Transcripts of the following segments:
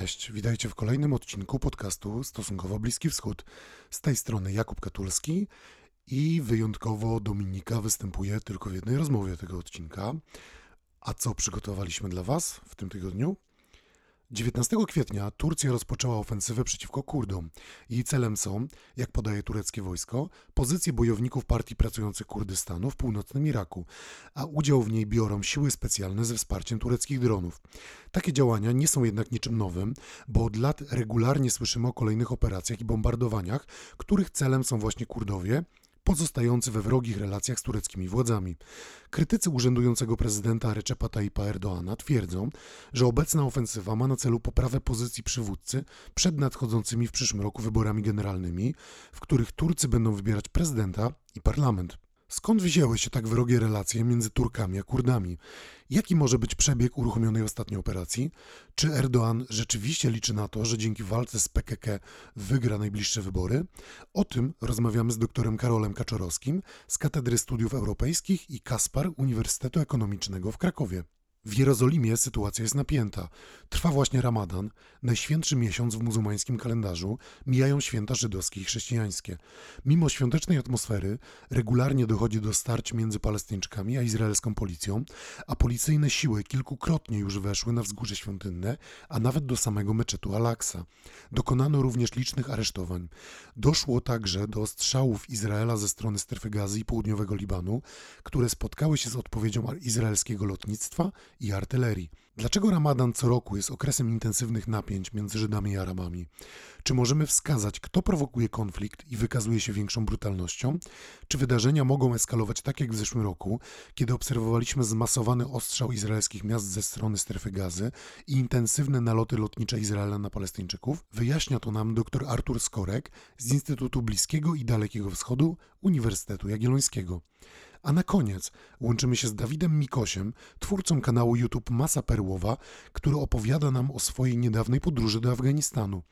Cześć, witajcie w kolejnym odcinku podcastu Stosunkowo Bliski Wschód. Z tej strony Jakub Katulski i wyjątkowo Dominika występuje tylko w jednej rozmowie tego odcinka. A co przygotowaliśmy dla Was w tym tygodniu? 19 kwietnia Turcja rozpoczęła ofensywę przeciwko Kurdom. Jej celem są, jak podaje tureckie wojsko, pozycje bojowników Partii Pracujących Kurdystanu w północnym Iraku, a udział w niej biorą siły specjalne ze wsparciem tureckich dronów. Takie działania nie są jednak niczym nowym, bo od lat regularnie słyszymy o kolejnych operacjach i bombardowaniach, których celem są właśnie Kurdowie pozostający we wrogich relacjach z tureckimi władzami. Krytycy urzędującego prezydenta Recepa Tayyipa Erdoana twierdzą, że obecna ofensywa ma na celu poprawę pozycji przywódcy przed nadchodzącymi w przyszłym roku wyborami generalnymi, w których Turcy będą wybierać prezydenta i parlament. Skąd wzięły się tak wrogie relacje między Turkami a Kurdami? Jaki może być przebieg uruchomionej ostatniej operacji? Czy Erdoğan rzeczywiście liczy na to, że dzięki walce z PKK wygra najbliższe wybory? O tym rozmawiamy z doktorem Karolem Kaczorowskim z Katedry Studiów Europejskich i Kaspar Uniwersytetu Ekonomicznego w Krakowie. W Jerozolimie sytuacja jest napięta. Trwa właśnie Ramadan, najświętszy miesiąc w muzułmańskim kalendarzu, mijają święta żydowskie i chrześcijańskie. Mimo świątecznej atmosfery regularnie dochodzi do starć między Palestyńczykami a izraelską policją, a policyjne siły kilkukrotnie już weszły na wzgórze świątynne, a nawet do samego meczetu Al-Aqsa. Dokonano również licznych aresztowań. Doszło także do strzałów Izraela ze strony strefy gazy i południowego Libanu, które spotkały się z odpowiedzią izraelskiego lotnictwa i artylerii. Dlaczego Ramadan co roku jest okresem intensywnych napięć między Żydami i Arabami? Czy możemy wskazać, kto prowokuje konflikt i wykazuje się większą brutalnością? Czy wydarzenia mogą eskalować tak jak w zeszłym roku, kiedy obserwowaliśmy zmasowany ostrzał izraelskich miast ze strony strefy gazy i intensywne naloty lotnicze Izraela na Palestyńczyków? Wyjaśnia to nam dr Artur Skorek z Instytutu Bliskiego i Dalekiego Wschodu Uniwersytetu Jagiellońskiego. A na koniec łączymy się z Dawidem Mikosiem, twórcą kanału YouTube Masa Perłowa, który opowiada nam o swojej niedawnej podróży do Afganistanu.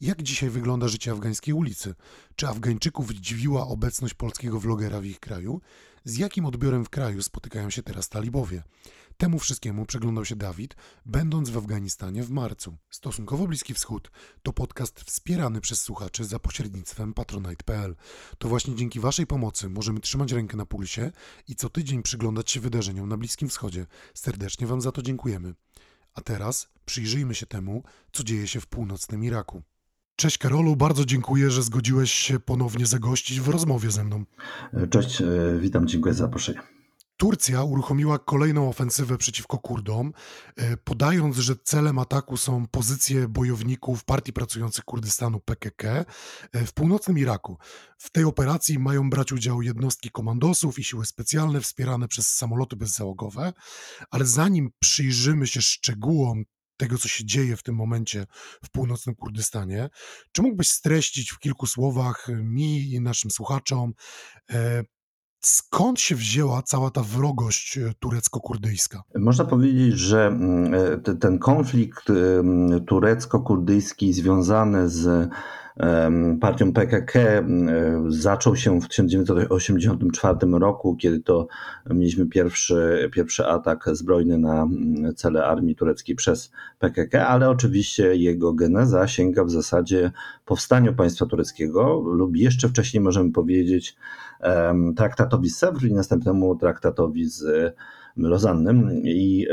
Jak dzisiaj wygląda życie afgańskiej ulicy? Czy Afgańczyków zdziwiła obecność polskiego vlogera w ich kraju? Z jakim odbiorem w kraju spotykają się teraz talibowie? Temu wszystkiemu przeglądał się Dawid, będąc w Afganistanie w marcu. Stosunkowo Bliski Wschód to podcast wspierany przez słuchaczy za pośrednictwem patronite.pl. To właśnie dzięki Waszej pomocy możemy trzymać rękę na pulsie i co tydzień przyglądać się wydarzeniom na Bliskim Wschodzie. Serdecznie Wam za to dziękujemy. A teraz przyjrzyjmy się temu, co dzieje się w północnym Iraku. Cześć Karolu, bardzo dziękuję, że zgodziłeś się ponownie zagościć w rozmowie ze mną. Cześć, e, witam, dziękuję za zaproszenie. Turcja uruchomiła kolejną ofensywę przeciwko Kurdom, e, podając, że celem ataku są pozycje bojowników Partii Pracujących Kurdystanu PKK e, w północnym Iraku. W tej operacji mają brać udział jednostki komandosów i siły specjalne wspierane przez samoloty bezzałogowe, ale zanim przyjrzymy się szczegółom tego, co się dzieje w tym momencie w północnym Kurdystanie. Czy mógłbyś streścić w kilku słowach mi i naszym słuchaczom, e, skąd się wzięła cała ta wrogość e, turecko-kurdyjska? Można powiedzieć, że mm, e, ten konflikt turecko-kurdyjski związany z partią PKK zaczął się w 1984 roku, kiedy to mieliśmy pierwszy, pierwszy atak zbrojny na cele armii tureckiej przez PKK, ale oczywiście jego geneza sięga w zasadzie powstaniu państwa tureckiego lub jeszcze wcześniej możemy powiedzieć traktatowi z Sewr i następnemu traktatowi z Lozannem i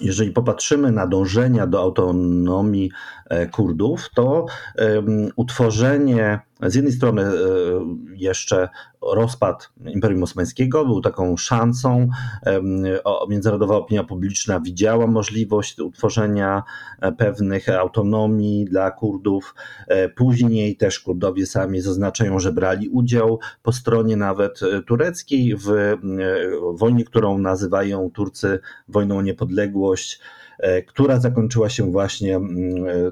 jeżeli popatrzymy na dążenia do autonomii e, Kurdów, to utworzenie z jednej strony e, jeszcze rozpad Imperium Osmańskiego był taką szansą. Międzynarodowa opinia publiczna widziała możliwość utworzenia e, pewnych autonomii dla Kurdów. Później też Kurdowie sami zaznaczają, że brali udział po stronie nawet tureckiej w wojnie, którą nazywają Turcy wojną o niepodległość, która zakończyła się właśnie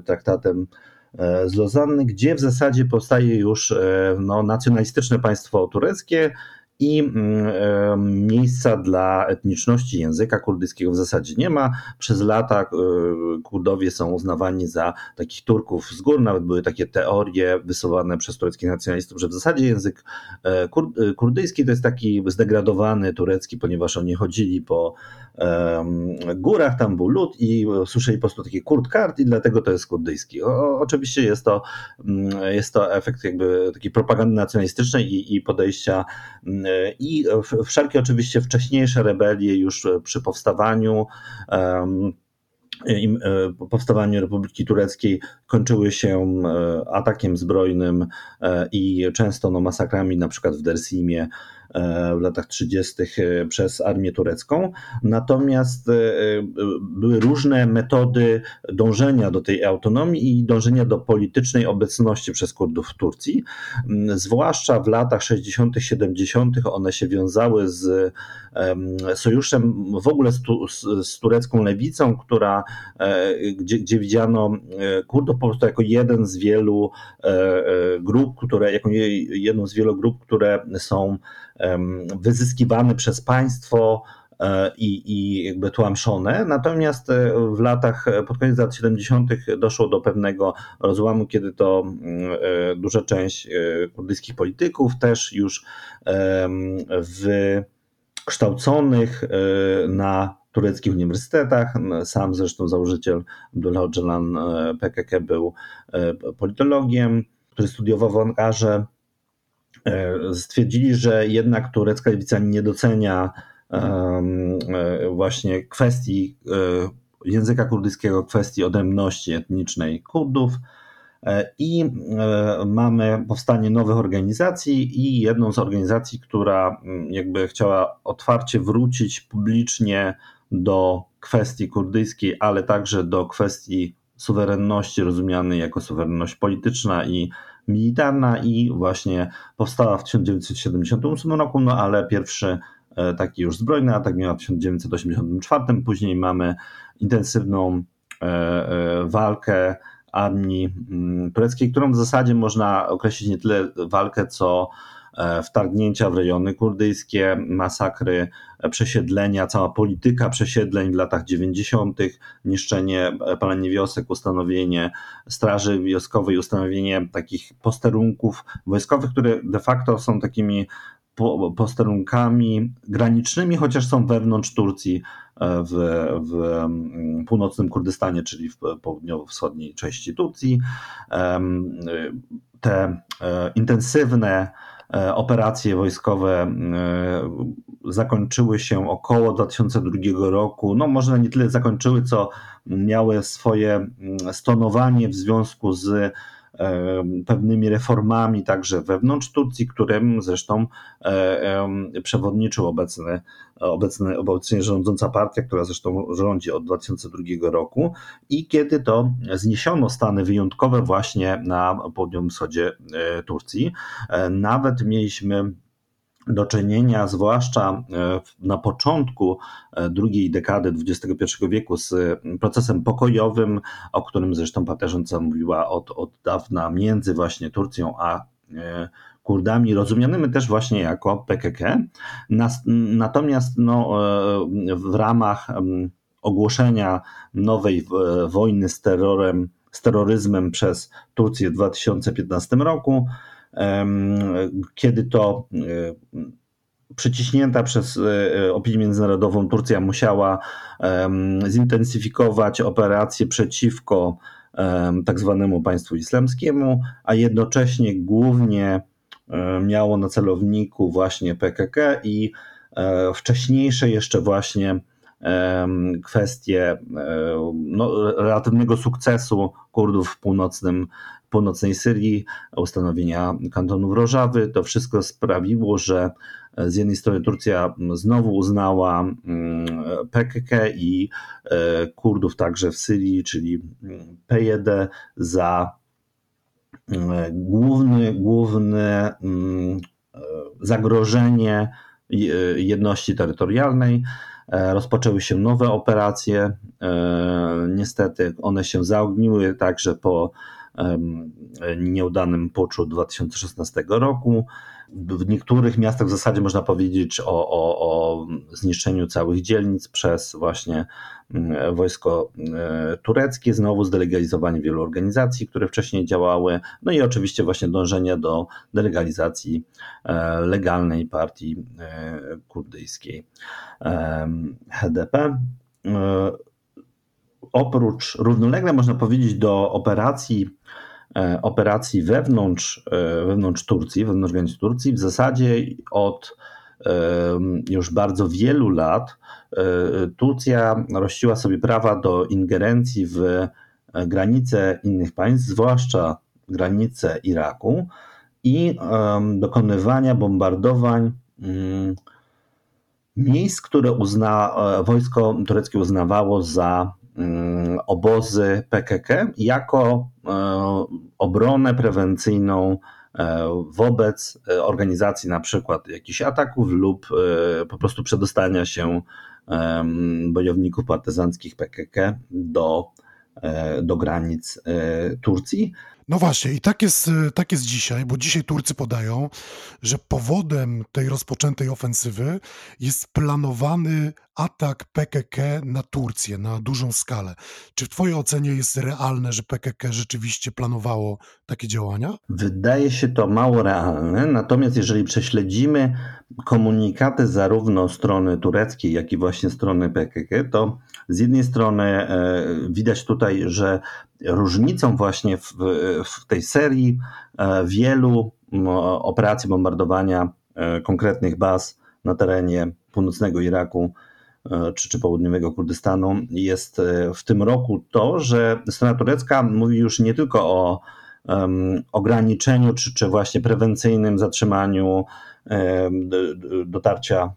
traktatem E, z Lozanny, gdzie w zasadzie powstaje już e, no, nacjonalistyczne państwo tureckie i mm, miejsca dla etniczności języka kurdyjskiego w zasadzie nie ma. Przez lata Kurdowie są uznawani za takich Turków z gór, nawet były takie teorie wysuwane przez tureckich nacjonalistów, że w zasadzie język kurdyjski to jest taki zdegradowany turecki, ponieważ oni chodzili po górach, tam był lód i słyszeli po prostu taki kurt i dlatego to jest kurdyjski. O, oczywiście jest to, mm, jest to efekt jakby takiej propagandy nacjonalistycznej i, i podejścia mm, i wszelkie oczywiście wcześniejsze rebelie już przy powstawaniu um, powstawaniu Republiki Tureckiej kończyły się atakiem zbrojnym i często no, masakrami, na przykład w Dersimie E, w latach 30. E, przez armię turecką. Natomiast e, były różne metody dążenia do tej autonomii i dążenia do politycznej obecności przez Kurdów w Turcji. Mm, zwłaszcza w latach 60., 70. one się wiązały z sojuszem w ogóle z, tu, z, z turecką lewicą, która, gdzie, gdzie widziano Kurdów po prostu jako jeden z wielu grup, które, jako jedną z wielu grup, które są wyzyskiwane przez państwo e, i, i jakby tłamszone. Natomiast e, w latach, e, pod koniec lat 70. doszło do pewnego rozłamu, kiedy to mm, duża część kurdyjskich polityków też już wykształconych na tureckich uniwersytetach. Sam zresztą założyciel Abdullah Öcalan PKK był politologiem, który studiował w Ankarze stwierdzili, że jednak turecka lewica nie docenia e, właśnie kwestii e, języka kurdyjskiego, kwestii odrębności etnicznej Kurdów. I mamy powstanie nowych organizacji, i jedną z organizacji, która jakby chciała otwarcie wrócić publicznie do kwestii kurdyjskiej, ale także do kwestii suwerenności rozumianej jako suwerenność polityczna i militarna i właśnie powstała w 1978 roku, no ale pierwszy e, taki już zbrojny atak miała w 1984. Później mamy intensywną e, e, walkę armii mm, tureckiej, którą w zasadzie można określić nie tyle walkę, co wtargnięcia w rejony kurdyjskie, masakry, e, przesiedlenia, cała polityka przesiedleń w latach 90., niszczenie, e, palenie wiosek, ustanowienie straży wioskowej, ustanowienie takich posterunków wojskowych, które de facto są takimi posterunkami granicznymi, chociaż są wewnątrz Turcji w, w północnym Kurdystanie, czyli w południowo-wschodniej części Turcji. Te intensywne E, operacje wojskowe e, zakończyły się około 2002 roku. No może nie tyle zakończyły, co miały swoje mm, stonowanie w związku z pewnymi reformami także wewnątrz Turcji, którym zresztą e, przewodniczył obecny, obecny, obecnie rządząca partia, która zresztą rządzi od 2002 roku i kiedy to zniesiono stany wyjątkowe właśnie na południowym wschodzie e, Turcji. E, nawet mieliśmy do czynienia, zwłaszcza e, na początku e, drugiej dekady XXI wieku, z procesem pokojowym, o którym zresztą paterząca mówiła od, od dawna między właśnie Turcją a e, Kurdami, rozumianymi też właśnie jako PKK. Natomiast no, w ramach ogłoszenia nowej wojny z terrorem, z terroryzmem przez Turcję w 2015 roku, kiedy to e, przyciśnięta przez e, e, opinię międzynarodową Turcja musiała zintensyfikować operacje przeciwko tak zwanemu państwu islamskiemu, a jednocześnie głównie miało na celowniku właśnie PKK i wcześniejsze jeszcze właśnie kwestie no, relatywnego sukcesu Kurdów w północnym północnej Syrii, ustanowienia kantonu Rożawy. To wszystko sprawiło, że z jednej strony Turcja znowu uznała PKK i e, Kurdów także w Syrii, czyli PJD za główny, główne zagrożenie jedności terytorialnej. E, rozpoczęły się nowe operacje. E, niestety one się zaogniły także po nieudanym puczu 2016 roku. W niektórych miastach w zasadzie można powiedzieć o, o, o zniszczeniu całych dzielnic przez właśnie mm, wojsko e, tureckie, znowu zdelegalizowanie wielu organizacji, które wcześniej działały, no i oczywiście właśnie dążenie do delegalizacji e, legalnej partii e, kurdyjskiej HDP. Oprócz równolegle można powiedzieć do operacji E, operacji wewnątrz, e, wewnątrz Turcji, wewnątrz granic Turcji, w zasadzie od już bardzo wielu lat e, Turcja rościła sobie prawa do ingerencji w granice innych państw, zwłaszcza granice Iraku i dokonywania bombardowań mm, miejsc, które uzna, wojsko tureckie uznawało za obozy PKK jako e, obronę prewencyjną e, wobec e, organizacji na przykład jakichś ataków lub po prostu przedostania się bojowników partyzanckich PKK do, do granic Turcji. No właśnie, i tak jest, tak jest dzisiaj, bo dzisiaj Turcy podają, że powodem tej rozpoczętej ofensywy jest planowany atak PKK na Turcję na dużą skalę. Czy w Twojej ocenie jest realne, że PKK rzeczywiście planowało takie działania? Wydaje się to mało realne, natomiast jeżeli prześledzimy komunikaty zarówno strony tureckiej, jak i właśnie strony PKK, to z jednej strony e, widać tutaj, że różnicą właśnie w, w tej serii e, wielu operacji bombardowania e, konkretnych baz na terenie północnego Iraku E, czy, czy południowego Kurdystanu. Jest w tym roku to, że strona turecka mówi już nie tylko o um, ograniczeniu, czy, czy właśnie prewencyjnym zatrzymaniu um, dotarcia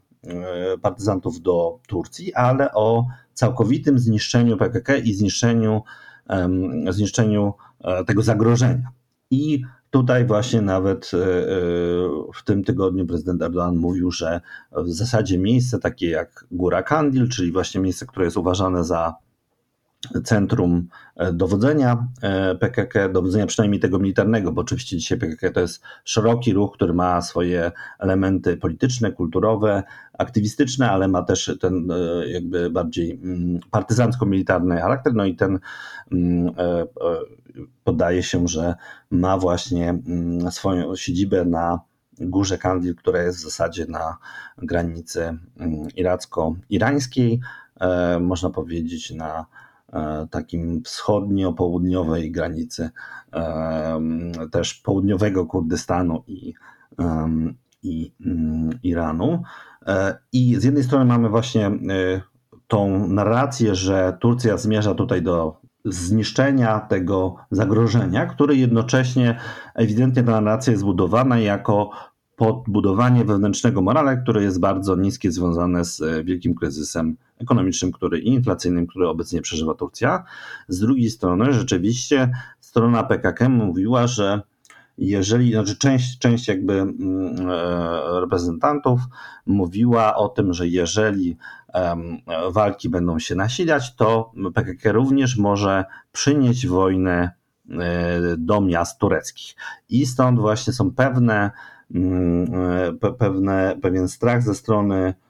partyzantów do Turcji, ale o całkowitym zniszczeniu PKK i zniszczeniu, zniszczeniu tego zagrożenia. I Tutaj właśnie nawet e, e, w tym tygodniu prezydent Erdogan mówił, że w zasadzie miejsce takie jak Góra Kandil, czyli właśnie miejsce, które jest uważane za centrum e, dowodzenia PKK, dowodzenia przynajmniej tego militarnego, bo oczywiście dzisiaj PKK to jest szeroki ruch, który ma swoje elementy polityczne, kulturowe, aktywistyczne, ale ma też ten jakby bardziej mm, partyzancko-militarny charakter, no i ten mm, podaje się, że ma właśnie mm, swoją siedzibę na Górze Kandil, która jest w zasadzie na granicy iracko-irańskiej, e, można powiedzieć na e, takim wschodnio-południowej granicy e, też południowego Kurdystanu i, i mm, Iranu. I z jednej strony mamy właśnie tą narrację, że Turcja zmierza tutaj do zniszczenia tego zagrożenia, które jednocześnie ewidentnie ta narracja jest zbudowana jako podbudowanie wewnętrznego morale, które jest bardzo niskie, związane z e, wielkim kryzysem ekonomicznym który, i inflacyjnym, który obecnie przeżywa Turcja. Z drugiej strony, rzeczywiście strona PKK mówiła, że jeżeli, znaczy część, część jakby mm, e, reprezentantów mówiła o tym, że jeżeli walki będą się nasilać, to PKK również może przynieść wojnę e, do miast tureckich. I stąd właśnie są pewne, pewne pewien strach ze strony Mm,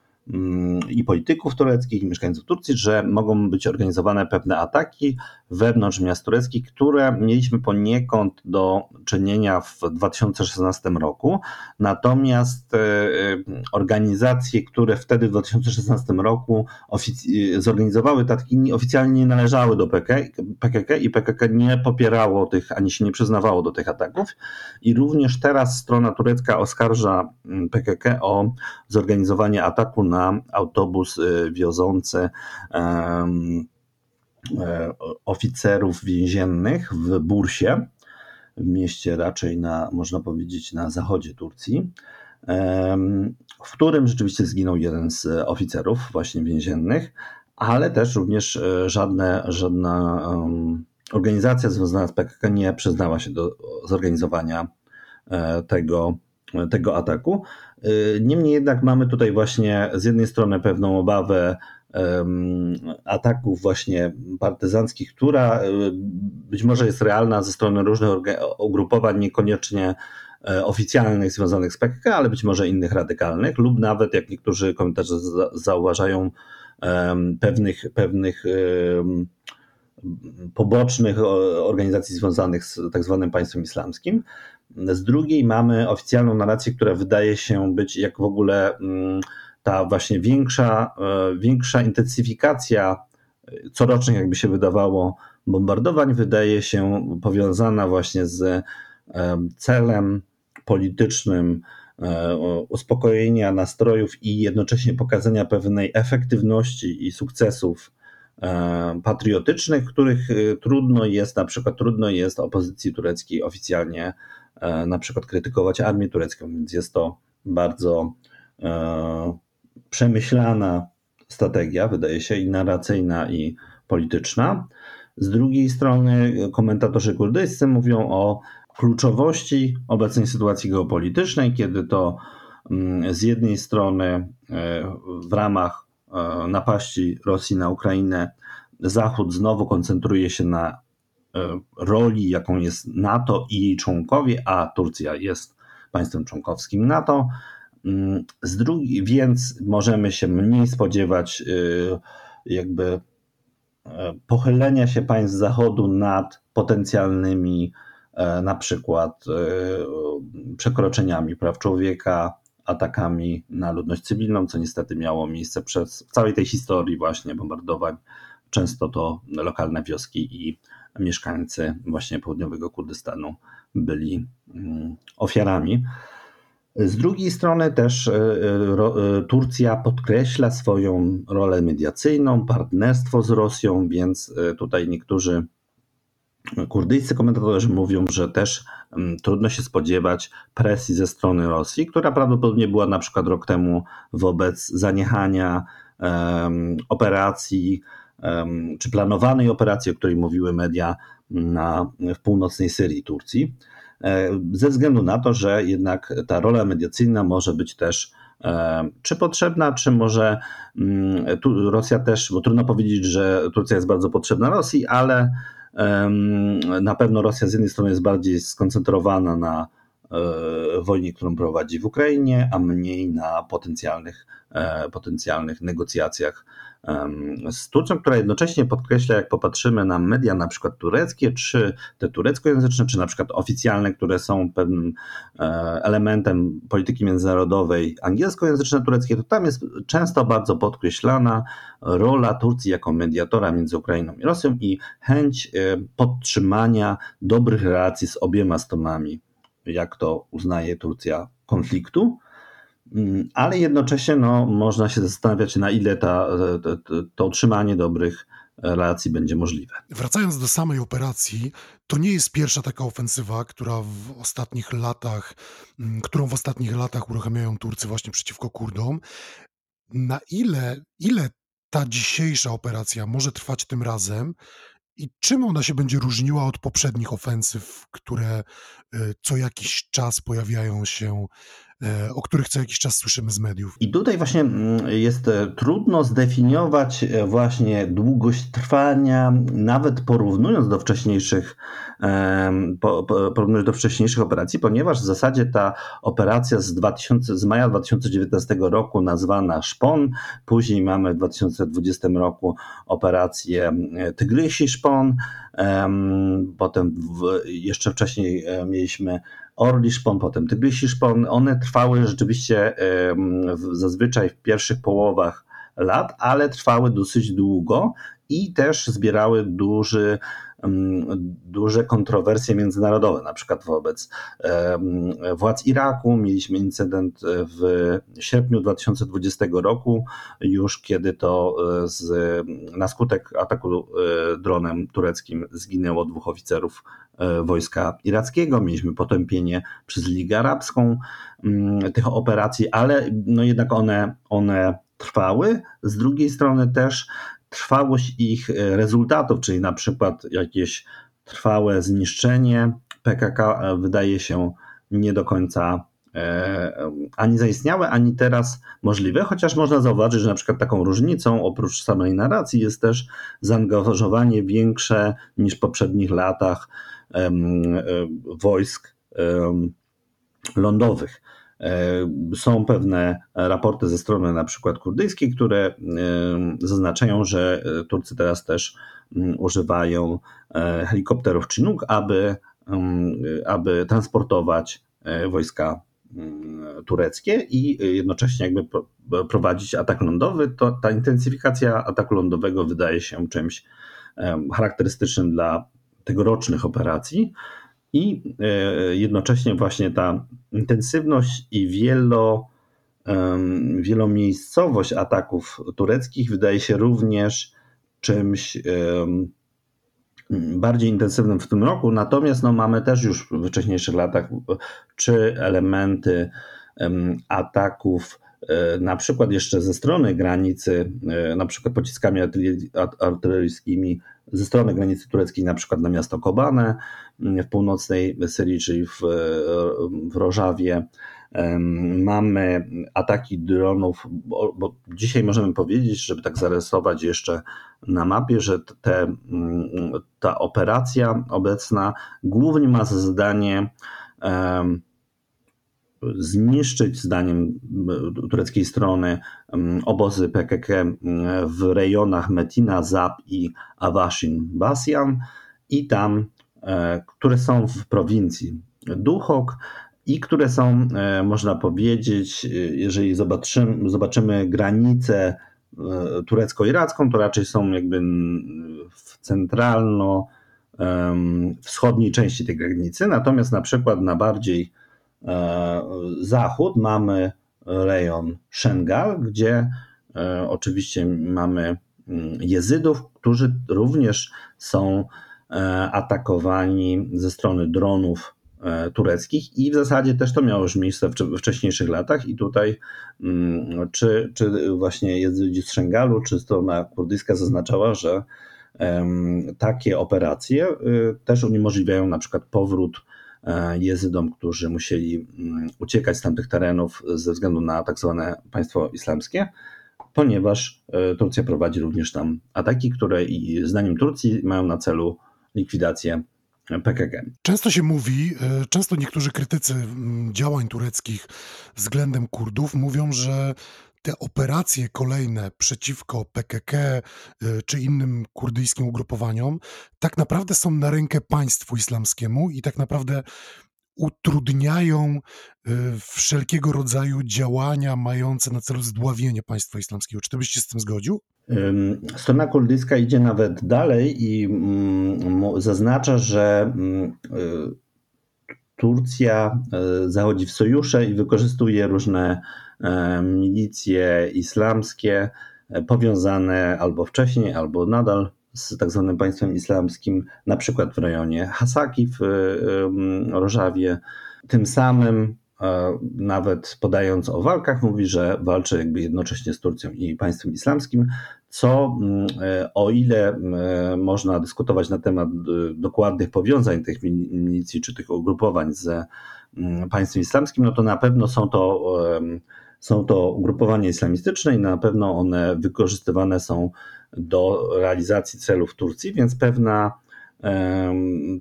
i polityków tureckich, i mieszkańców Turcji, że mogą być organizowane pewne ataki wewnątrz miast tureckich, które mieliśmy poniekąd do czynienia w 2016 roku. Natomiast e, e, organizacje, które wtedy w 2016 roku zorganizowały te ataki, oficjalnie nie należały do PKK i PKK nie popierało tych, ani się nie przyznawało do tych ataków. I również teraz strona turecka oskarża mm, PKK o zorganizowanie ataku na na autobus y, wiozący e, oficerów więziennych w Bursie, w mieście raczej na, można powiedzieć, na zachodzie Turcji, w którym rzeczywiście zginął jeden z oficerów właśnie więziennych, ale też również e, żadne, żadna organizacja związana z PKK nie przyznała się do zorganizowania e, tego, tego ataku. Y, niemniej jednak mamy tutaj właśnie z jednej strony pewną obawę ataków właśnie partyzanckich, która być może jest realna ze strony różnych ugrupowań, niekoniecznie oficjalnych związanych z PKK, ale być może innych radykalnych, lub nawet, jak niektórzy komentarze zauważają, pewnych, pewnych pobocznych organizacji związanych z tak zwanym państwem islamskim. Z drugiej mamy oficjalną narrację, która wydaje się być jak w ogóle mm, ta właśnie większa, e, większa intensyfikacja corocznych, jakby się wydawało, bombardowań wydaje się powiązana właśnie z e, celem politycznym e, uspokojenia nastrojów i jednocześnie pokazania pewnej efektywności i sukcesów patriotycznych, których trudno jest, na przykład trudno jest opozycji tureckiej oficjalnie na przykład krytykować armię turecką, więc jest to bardzo przemyślana strategia, wydaje się, i narracyjna, i polityczna. Z drugiej strony komentatorzy kurdyjscy mówią o kluczowości obecnej sytuacji geopolitycznej, kiedy to mm, z jednej strony e, w ramach e, napaści Rosji na Ukrainę Zachód znowu koncentruje się na e, roli, jaką jest NATO i jej członkowie, a Turcja jest państwem członkowskim NATO, Mm, z drugiej, więc możemy się mniej spodziewać y, jakby e, pochylenia się państw Zachodu nad potencjalnymi e, na przykład e, przekroczeniami praw człowieka, atakami na ludność cywilną, co niestety miało miejsce przez w całej tej historii właśnie bombardowań. Często to lokalne wioski i mieszkańcy właśnie południowego Kurdystanu byli mm, ofiarami. Z drugiej strony też e, e, e, Turcja podkreśla swoją rolę mediacyjną, partnerstwo z Rosją, więc tutaj niektórzy kurdyjscy komentatorzy mówią, że też trudno się spodziewać presji ze strony Rosji, która prawdopodobnie była na przykład rok temu wobec zaniechania operacji czy planowanej operacji, o której mówiły media na, w północnej Syrii Turcji. E, ze względu na to, że jednak ta rola mediacyjna może być też e, czy potrzebna, czy może mm, tu Rosja też, bo trudno powiedzieć, że Turcja jest bardzo potrzebna Rosji, ale na pewno Rosja z jednej strony jest bardziej skoncentrowana na e, wojnie, którą prowadzi w Ukrainie, a mniej na potencjalnych, potencjalnych negocjacjach z Turcją, która jednocześnie podkreśla, jak popatrzymy na media na przykład tureckie, czy te tureckojęzyczne, czy na przykład oficjalne, które są pewnym e, elementem polityki międzynarodowej angielskojęzyczne tureckie, to tam jest często bardzo podkreślana rola Turcji jako mediatora między Ukrainą i Rosją i chęć e, podtrzymania dobrych relacji z obiema stronami, jak to uznaje Turcja, konfliktu. Mm, ale jednocześnie no, można się zastanawiać, na ile ta, to, to utrzymanie dobrych relacji będzie możliwe. Wracając do samej operacji, to nie jest pierwsza taka ofensywa, która w ostatnich latach, mm, którą w ostatnich latach uruchamiają Turcy właśnie przeciwko Kurdom. Na ile, ile ta dzisiejsza operacja może trwać tym razem i czym ona się będzie różniła od poprzednich ofensyw, które y, co jakiś czas pojawiają się E, o których co jakiś czas słyszymy z mediów. I tutaj właśnie mm, jest e, trudno zdefiniować e, właśnie długość trwania, nawet porównując do wcześniejszych, porównując do wcześniejszych operacji, ponieważ w zasadzie ta operacja z, 2000, z maja 2019 roku nazwana Szpon, później mamy w 2020 roku operację Tygrysi Szpon, potem jeszcze wcześniej mieliśmy Orli Szpon, potem. Tygrysi Szpon, one trwały rzeczywiście zazwyczaj w pierwszych połowach lat, ale trwały dosyć długo i też zbierały duży duże kontrowersje międzynarodowe, na przykład wobec władz Iraku. Mieliśmy incydent w sierpniu 2020 roku, już kiedy to e, z, na skutek ataku e, dronem tureckim zginęło dwóch oficerów e, wojska irackiego. Mieliśmy potępienie przez Ligę Arabską tych operacji, ale no jednak one, one trwały. Z drugiej strony też trwałość ich e, rezultatów, czyli na przykład jakieś trwałe zniszczenie PKK e, wydaje się nie do końca ani zaistniałe, ani teraz możliwe, chociaż można zauważyć, że na przykład taką różnicą oprócz samej narracji jest też zaangażowanie większe niż w poprzednich latach wojsk lądowych. Są pewne raporty ze strony na przykład kurdyjskiej, które zaznaczają, że Turcy teraz też używają e, helikopterów Chinook, aby, aby transportować e, wojska tureckie i jednocześnie jakby prowadzić atak lądowy, to ta intensyfikacja ataku lądowego wydaje się czymś charakterystycznym dla tegorocznych operacji i e, jednocześnie właśnie ta intensywność i wielo, wielomiejscowość ataków tureckich wydaje się również czymś bardziej intensywnym w tym roku, natomiast no, mamy też już w wcześniejszych latach czy elementy ataków na przykład jeszcze ze strony granicy, e, na przykład pociskami artyleryjskimi ze strony granicy tureckiej, na przykład na miasto Kobane w północnej Syrii, czyli w, w Rożawie. Mamy ataki dronów, bo, bo, dzisiaj możemy powiedzieć, żeby tak zarysować jeszcze na mapie, że te, ta operacja obecna głównie ma za zadanie zniszczyć, zdaniem tureckiej strony, obozy PKK w rejonach Metina, Zab i Awashin Basian i tam, e, które są w prowincji Duhok i które są, e, można powiedzieć, jeżeli zobaczymy, zobaczymy granicę e, turecko-iracką, to raczej są jakby w centralno wschodniej części tej granicy, natomiast na przykład na bardziej E, zachód mamy rejon Szengal, gdzie e, oczywiście mamy mm, jezydów, którzy również są e, atakowani ze strony dronów tureckich. I w zasadzie też to miało już miejsce w wcześniejszych latach. I tutaj mm, czy, czy właśnie jezydzi z Szengalu, czy strona kurdyjska zaznaczała, że takie operacje y, też uniemożliwiają na przykład powrót E, jezydom, którzy musieli mm, uciekać z tamtych terenów ze względu na tak zwane państwo islamskie, ponieważ e, Turcja prowadzi również tam ataki, które i zdaniem Turcji mają na celu likwidację PKK. Często się mówi, e, często niektórzy krytycy mm, działań tureckich względem Kurdów mówią, że te operacje kolejne przeciwko PKK y, czy innym kurdyjskim ugrupowaniom tak naprawdę są na rękę państwu islamskiemu i tak naprawdę utrudniają y, wszelkiego rodzaju działania mające na celu zdławienie państwa islamskiego. Czy ty byś się z tym zgodził? Strona kurdyjska idzie nawet dalej i mm, zaznacza, że mm, y, Turcja zachodzi w sojusze i wykorzystuje różne E, milicje islamskie e, powiązane albo wcześniej, albo nadal z tak zwanym państwem islamskim, na przykład w rejonie Hasaki w e, Rożawie. Tym samym nawet podając o walkach, mówi, że walczy jakby jednocześnie z Turcją i państwem islamskim, co o ile można dyskutować na temat dokładnych powiązań tych milicji czy tych ugrupowań z państwem islamskim, no to na pewno są to są to ugrupowania islamistyczne i na pewno one wykorzystywane są do realizacji celów Turcji, więc pewna,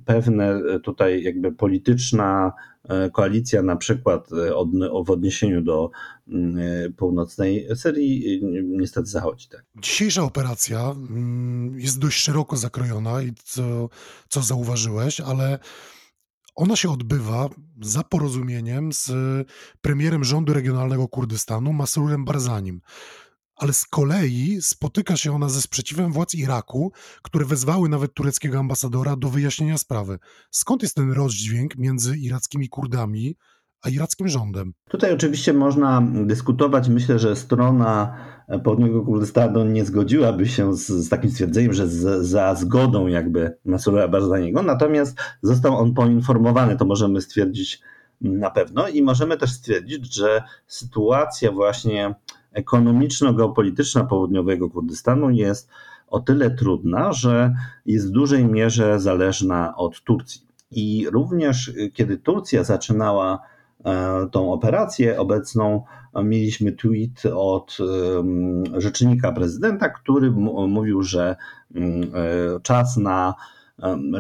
pewne tutaj jakby polityczna e, koalicja, na przykład e, w odniesieniu do mm, e, północnej Syrii, niestety zachodzi. Tak. Dzisiejsza operacja mm, jest dość szeroko zakrojona i co, co zauważyłeś, ale ona się odbywa za porozumieniem z premierem rządu regionalnego Kurdystanu, Masurem Barzanim. Ale z kolei spotyka się ona ze sprzeciwem władz Iraku, które wezwały nawet tureckiego ambasadora do wyjaśnienia sprawy. Skąd jest ten rozdźwięk między irackimi Kurdami a irackim rządem? Tutaj oczywiście można dyskutować. Myślę, że strona południowego Kurdystanu nie zgodziłaby się z, z takim stwierdzeniem, że z, za zgodą jakby Masura Barzaniego, natomiast został on poinformowany, to możemy stwierdzić na pewno i możemy też stwierdzić, że sytuacja właśnie ekonomiczno-geopolityczna południowego Kurdystanu jest o tyle trudna, że jest w dużej mierze zależna od Turcji. I również kiedy Turcja zaczynała tą operację obecną, mieliśmy tweet od rzecznika prezydenta, który mówił, że mm, czas na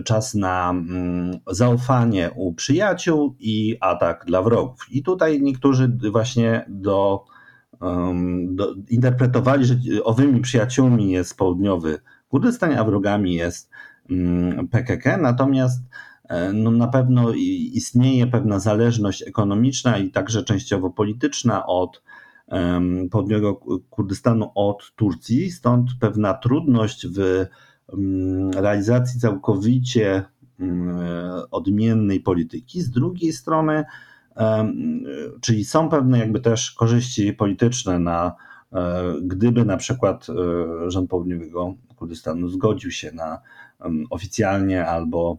czas na mm, zaufanie u przyjaciół i atak dla wrogów. I tutaj niektórzy właśnie do, do interpretowali, że owymi przyjaciółmi jest południowy Kurdystan, a wrogami jest mm, PKK. Natomiast e, no na pewno istnieje pewna zależność ekonomiczna i także częściowo polityczna od południowego Kurdystanu od Turcji, stąd pewna trudność w realizacji całkowicie odmiennej polityki. Z drugiej strony, czyli są pewne jakby też korzyści polityczne na e, gdyby na przykład e, rząd południowego Kurdystanu zgodził się na oficjalnie albo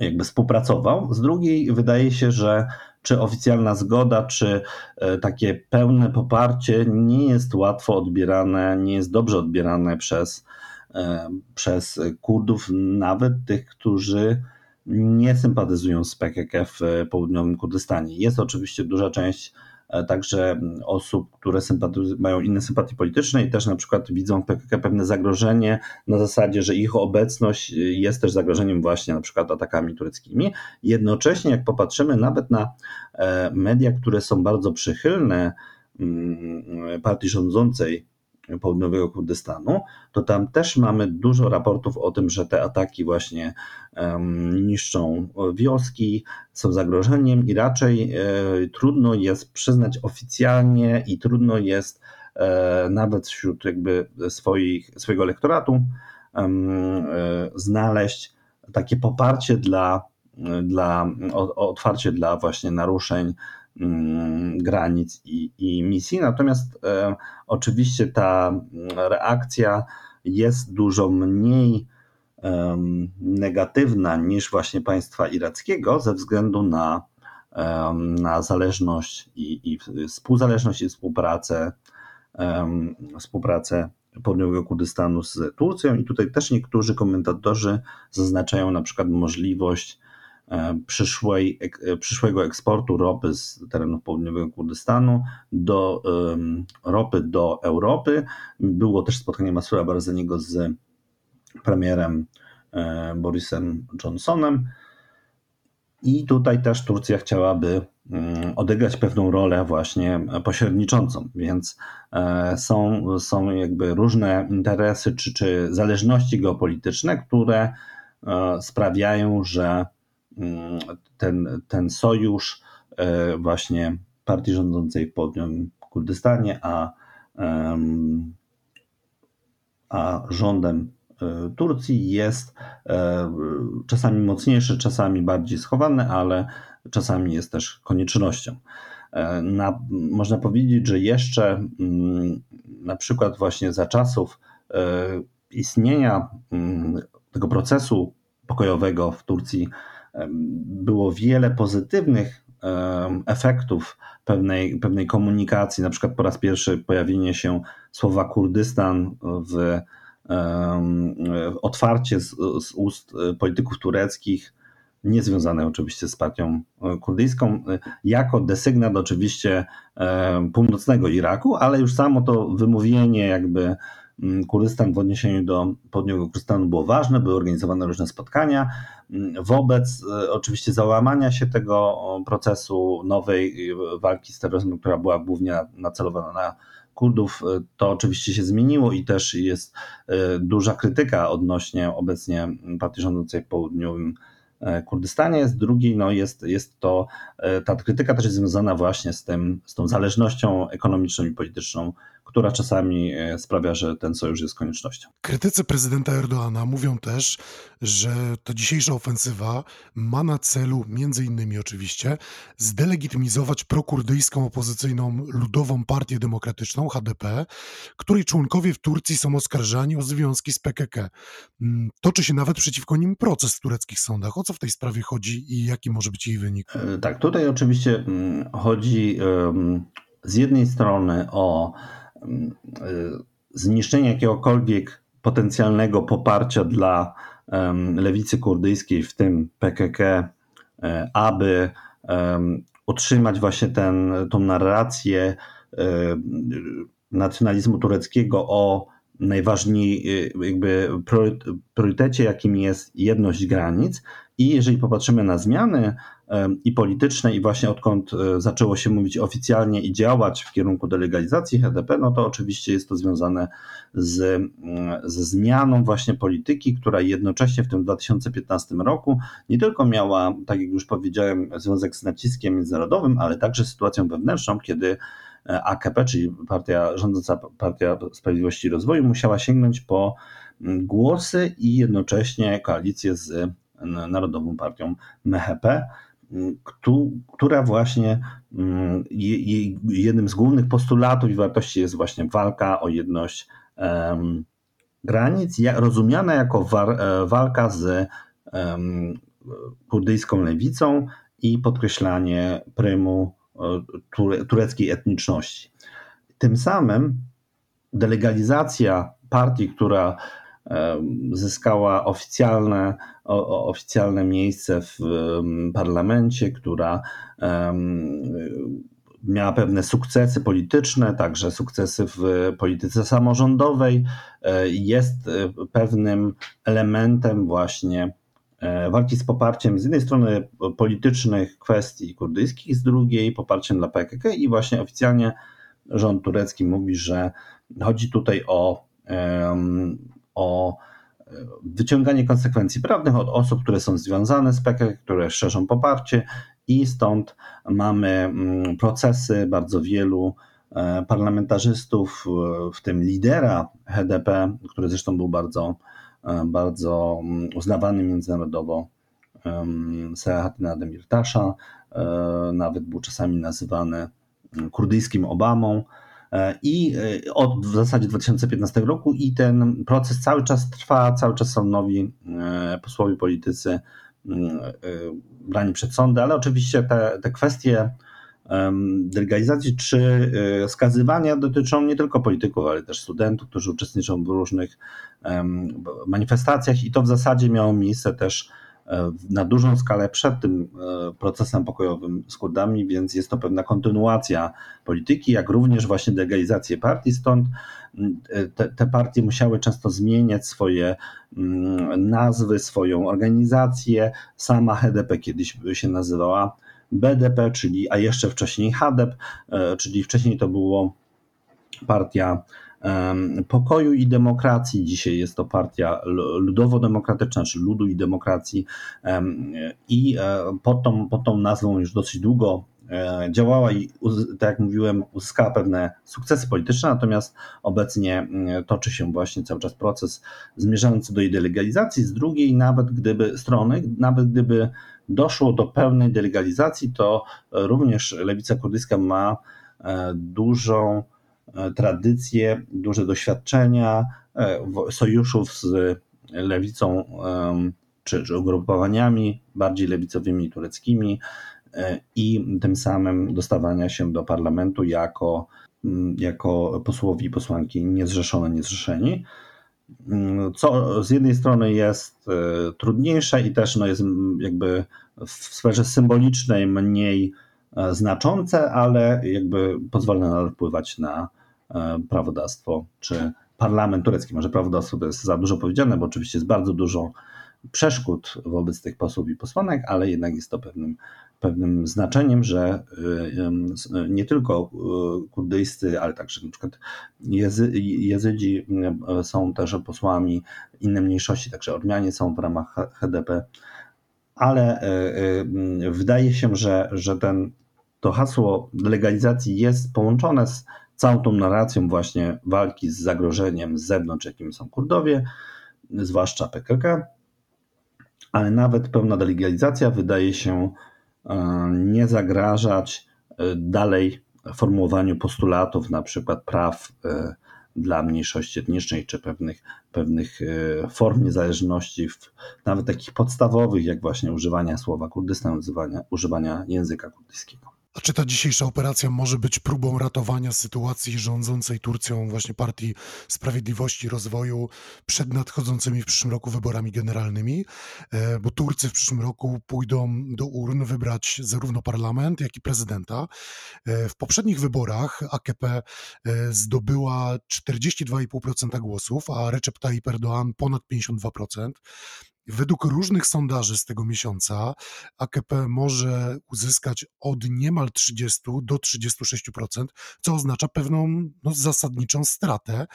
jakby współpracował. Z drugiej wydaje się, że czy oficjalna zgoda, czy e, takie pełne poparcie nie jest łatwo odbierane, nie jest dobrze odbierane przez E, przez Kurdów, nawet tych, którzy nie sympatyzują z PKK w południowym Kurdystanie. Jest oczywiście duża część także osób, które mają inne sympatie polityczne i też na przykład widzą w PKK pewne zagrożenie na zasadzie, że ich obecność jest też zagrożeniem właśnie na przykład atakami tureckimi. Jednocześnie jak popatrzymy nawet na e, media, które są bardzo przychylne mm, partii rządzącej, południowego Kurdystanu, to tam też mamy dużo raportów o tym, że te ataki właśnie niszczą wioski, są zagrożeniem i raczej e, trudno jest przyznać oficjalnie i trudno jest e, nawet wśród jakby swoich, swojego elektoratu e, znaleźć takie poparcie dla, dla otwarcie dla właśnie naruszeń granic i, i misji. Natomiast e, oczywiście ta reakcja jest dużo mniej e, negatywna niż właśnie państwa irackiego ze względu na, e, na zależność i, i współzależność i współpracę, współpracę południowego Kurdystanu z Turcją. I tutaj też niektórzy komentatorzy zaznaczają na przykład możliwość przyszłej, e, przyszłego eksportu ropy z terenów południowego Kurdystanu do ropy do Europy. Było też spotkanie Masura Barzaniego z premierem e, Borisem Johnsonem. I tutaj też Turcja chciałaby mm, odegrać pewną rolę właśnie pośredniczącą, więc są, są jakby różne interesy czy, czy zależności geopolityczne, które sprawiają, że ten, ten sojusz e, właśnie partii rządzącej w południowym Kurdystanie, a, a rządem e, Turcji jest e, czasami mocniejszy, czasami bardziej schowany, ale czasami jest też koniecznością. Na, można powiedzieć, że jeszcze mm, na przykład właśnie za czasów istnienia mm, tego procesu pokojowego w Turcji było wiele pozytywnych efektów pewnej, pewnej komunikacji, na przykład po raz pierwszy pojawienie się słowa Kurdystan w otwarcie z, z ust polityków tureckich, niezwiązane oczywiście z partią e, kurdyjską, jako desygnat oczywiście północnego Iraku, ale już samo to wymówienie jakby Kurdystan w odniesieniu do południowego Kurdystanu było ważne, były organizowane różne spotkania. Mm, wobec e, oczywiście załamania się tego procesu nowej e, walki z terroryzmem, która była głównie nacelowana na Kurdów, e, to oczywiście się zmieniło i też jest duża krytyka odnośnie obecnie partii rządzącej w południowym Kurdystanie. Z drugiej no jest, jest to, ta krytyka też jest związana właśnie z, tym, z tą zależnością ekonomiczną i polityczną która czasami e, sprawia, że ten sojusz jest koniecznością. Krytycy prezydenta Erdoana mówią też, że to dzisiejsza ofensywa ma na celu, między innymi oczywiście, zdelegitymizować prokurdyjską opozycyjną Ludową Partię Demokratyczną, HDP, której członkowie w Turcji są oskarżani o związki z PKK. Mm, toczy się nawet przeciwko nim proces w tureckich sądach. O co w tej sprawie chodzi i jaki może być jej wynik? E, tak, tutaj oczywiście mm, chodzi z jednej strony o zniszczenie jakiegokolwiek potencjalnego poparcia dla lewicy kurdyjskiej, w tym PKK, e, aby utrzymać właśnie ten, tą narrację nacjonalizmu tureckiego o najważniejszym jakby priorytecie, jakim jest jedność granic. I jeżeli popatrzymy na zmiany i polityczne, i właśnie odkąd e, zaczęło się mówić oficjalnie i działać w kierunku delegalizacji HDP, no to oczywiście jest to związane z, ze zmianą właśnie polityki, która jednocześnie w tym 2015 roku nie tylko miała, tak jak już powiedziałem, związek z naciskiem międzynarodowym, ale także sytuacją wewnętrzną, kiedy e, AKP, czyli partia rządząca Partia Sprawiedliwości i Rozwoju, musiała sięgnąć po głosy i jednocześnie koalicję z Narodową Partią MHP, która właśnie mm, jednym z głównych postulatów i wartości jest właśnie walka o jedność granic, rozumiana jako e, walka z kurdyjską lewicą i podkreślanie prymu e, tureckiej etniczności. Tym samym delegalizacja partii, która zyskała oficjalne, oficjalne miejsce w parlamencie, która miała pewne sukcesy polityczne, także sukcesy w polityce samorządowej, e, jest e, pewnym elementem właśnie e, walki z poparciem z jednej strony politycznych kwestii kurdyjskich, z drugiej poparciem dla PKK i właśnie oficjalnie rząd turecki mówi, że chodzi tutaj o o e, wyciąganie konsekwencji prawnych od osób, które są związane z PKK, które szerzą poparcie i stąd mamy mm, procesy bardzo wielu e, parlamentarzystów, w tym lidera HDP, który zresztą był bardzo, e, bardzo mm, uznawany międzynarodowo, Selahattin Demirtasza, nawet był czasami nazywany mm, kurdyjskim Obamą, E, i e, od w zasadzie 2015 roku i ten proces cały czas trwa, cały czas są nowi e, posłowie politycy mm, brani przed sądy, ale oczywiście te, te kwestie delegalizacji czy skazywania dotyczą nie tylko polityków, ale też studentów, którzy uczestniczą w różnych manifestacjach i to w zasadzie miało miejsce też na dużą skalę przed tym e, procesem pokojowym z Kurdami, więc jest to pewna kontynuacja polityki, jak również właśnie delegalizację partii. Stąd mm, te, te partie musiały często zmieniać swoje mm, nazwy, swoją organizację. Sama HDP kiedyś się nazywała BDP, czyli, a jeszcze wcześniej HDP, e, czyli wcześniej to było partia pokoju i demokracji. Dzisiaj jest to partia ludowo-demokratyczna, czy ludu i demokracji. I e, pod tą, pod tą nazwą już dosyć długo e, działała i, tak jak mówiłem, uzyskała pewne sukcesy polityczne, natomiast obecnie toczy się właśnie cały czas proces zmierzający do jej delegalizacji. Z drugiej, nawet gdyby strony, nawet gdyby doszło do pełnej delegalizacji, to również lewica kurdyjska ma e, dużą tradycje, duże doświadczenia e, sojuszów z lewicą czy, czy ugrupowaniami bardziej lewicowymi tureckimi e, i tym samym dostawania się do parlamentu jako, jako posłowi i posłanki niezrzeszone, niezrzeszeni. Mm, co z jednej strony jest trudniejsze i też no jest jakby w sferze symbolicznej mniej znaczące, ale jakby pozwala nadal wpływać na E, prawodawstwo, czy parlament turecki. Może prawodawstwo to jest za dużo powiedziane, bo oczywiście jest bardzo dużo przeszkód wobec tych posłów i posłanek, ale jednak jest to pewnym, pewnym znaczeniem, że e, nie tylko e, kurdyjscy, ale także na przykład jezy, jezydzi są też posłami, inne mniejszości, także Ormianie są w ramach HDP, ale wydaje się, że, że ten, to hasło legalizacji jest połączone z całą tą narracją właśnie walki z zagrożeniem z zewnątrz, jakim są Kurdowie, zwłaszcza PKK, ale nawet pełna delegalizacja wydaje się e, nie zagrażać e, dalej formułowaniu postulatów, na przykład praw e, dla mniejszości etnicznej, czy pewnych, pewnych form niezależności, nawet takich podstawowych, jak właśnie używania słowa Kurdystan, używania, używania języka kurdyjskiego. A czy ta dzisiejsza operacja może być próbą ratowania sytuacji rządzącej Turcją właśnie Partii Sprawiedliwości i Rozwoju przed nadchodzącymi w przyszłym roku wyborami generalnymi? E, bo Turcy w przyszłym roku pójdą do urn wybrać zarówno parlament, jak i prezydenta. E, w poprzednich wyborach AKP e, zdobyła 42,5% głosów, a Recep Tayyip Erdoğan ponad 52%. Według różnych sondaży z tego miesiąca AKP może uzyskać od niemal 30 do 36%, co oznacza pewną no, zasadniczą stratę.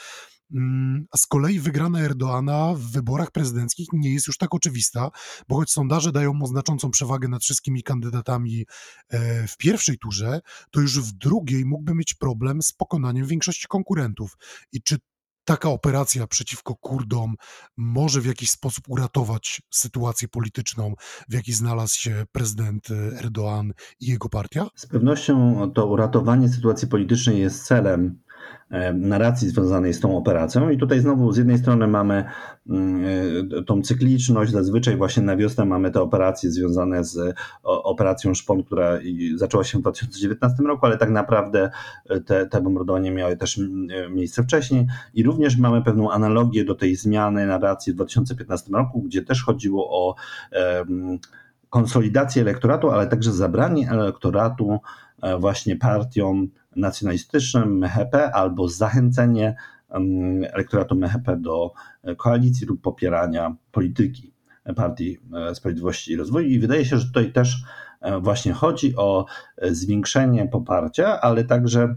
Mm, a z kolei wygrana Erdoana w wyborach prezydenckich nie jest już tak oczywista, bo choć sondaże dają mu znaczącą przewagę nad wszystkimi kandydatami e, w pierwszej turze, to już w drugiej mógłby mieć problem z pokonaniem większości konkurentów. I czy taka operacja przeciwko Kurdom może w jakiś sposób uratować sytuację polityczną, w jakiej znalazł się prezydent Erdoğan i jego partia? Z pewnością to uratowanie sytuacji politycznej jest celem narracji związanej z tą operacją. I tutaj znowu z jednej strony mamy mm, e, tą cykliczność, zazwyczaj właśnie na wiosnę mamy te operacje związane z operacją Szpon, która zaczęła się w 2019 roku, ale tak naprawdę e, te, te bombardowania miały też miejsce wcześniej i również mamy pewną analogię do tej zmiany narracji w 2015 roku, gdzie też chodziło o konsolidację elektoratu, ale także zabranie elektoratu właśnie partiom nacjonalistycznym MHP albo zachęcenie elektoratu MHP do e, koalicji lub popierania polityki Partii e, Sprawiedliwości i Rozwoju. I wydaje się, że tutaj też e, właśnie chodzi o zwiększenie poparcia, ale także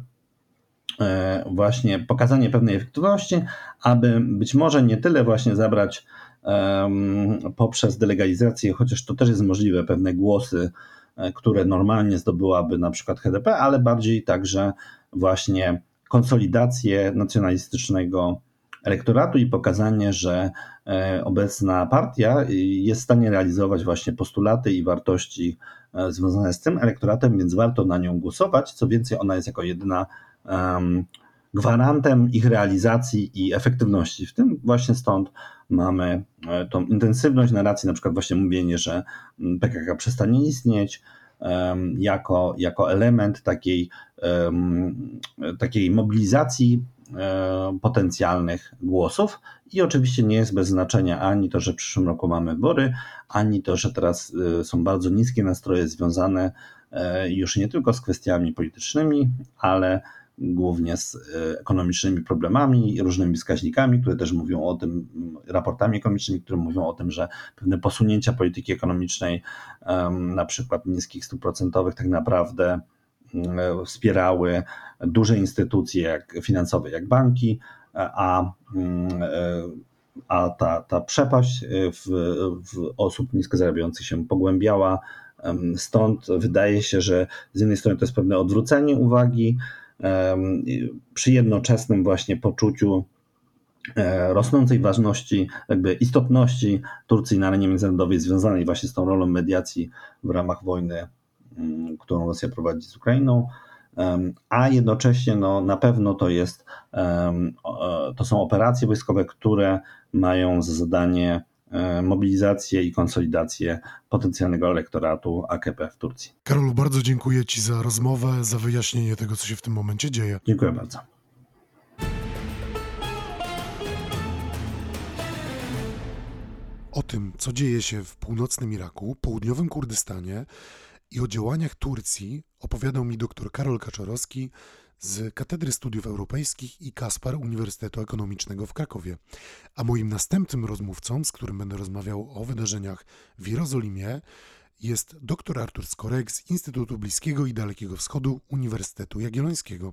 właśnie pokazanie pewnej efektywności, aby być może nie tyle właśnie zabrać poprzez delegalizację, chociaż to też jest możliwe, pewne głosy które normalnie zdobyłaby na przykład HDP, ale bardziej także właśnie konsolidację nacjonalistycznego elektoratu i pokazanie, że e, obecna partia jest w stanie realizować właśnie postulaty i wartości e, związane z tym elektoratem, więc warto na nią głosować. Co więcej, ona jest jako jedyna gwarantem ich realizacji i efektywności. W tym właśnie stąd mamy e, tą intensywność narracji, na przykład właśnie mówienie, że mm, PKK przestanie istnieć, jako, jako element takiej, takiej mobilizacji e, potencjalnych głosów. I oczywiście nie jest bez znaczenia ani to, że w przyszłym roku mamy wybory, ani to, że teraz e, są bardzo niskie nastroje związane już nie tylko z kwestiami politycznymi, ale głównie z e, ekonomicznymi problemami, różnymi wskaźnikami, które też mówią o tym, raportami ekonomicznymi, które mówią o tym, że pewne posunięcia polityki ekonomicznej, na przykład niskich stóp procentowych, tak naprawdę e, wspierały duże instytucje jak finansowe, jak banki, a, e, a ta, ta przepaść w, w osób nisko zarabiających się pogłębiała. Stąd wydaje się, że z jednej strony to jest pewne odwrócenie uwagi, przy jednoczesnym właśnie poczuciu e, rosnącej ważności, jakby istotności Turcji na arenie międzynarodowej związanej właśnie z tą rolą mediacji w ramach wojny, mm, którą Rosja prowadzi z Ukrainą, a jednocześnie no, na pewno to jest, to są operacje wojskowe, które mają za zadanie E, mobilizację i konsolidację potencjalnego elektoratu AKP w Turcji. Karolu, bardzo dziękuję Ci za rozmowę, za wyjaśnienie tego, co się w tym momencie dzieje. Dziękuję bardzo. O tym, co dzieje się w północnym Iraku, południowym Kurdystanie i o działaniach Turcji opowiadał mi dr Karol Kaczorowski, z Katedry Studiów Europejskich i Kaspar Uniwersytetu Ekonomicznego w Krakowie. A moim następnym rozmówcą, z którym będę rozmawiał o wydarzeniach w Jerozolimie, jest dr Artur Skorek z Instytutu Bliskiego i Dalekiego Wschodu Uniwersytetu Jagiellońskiego.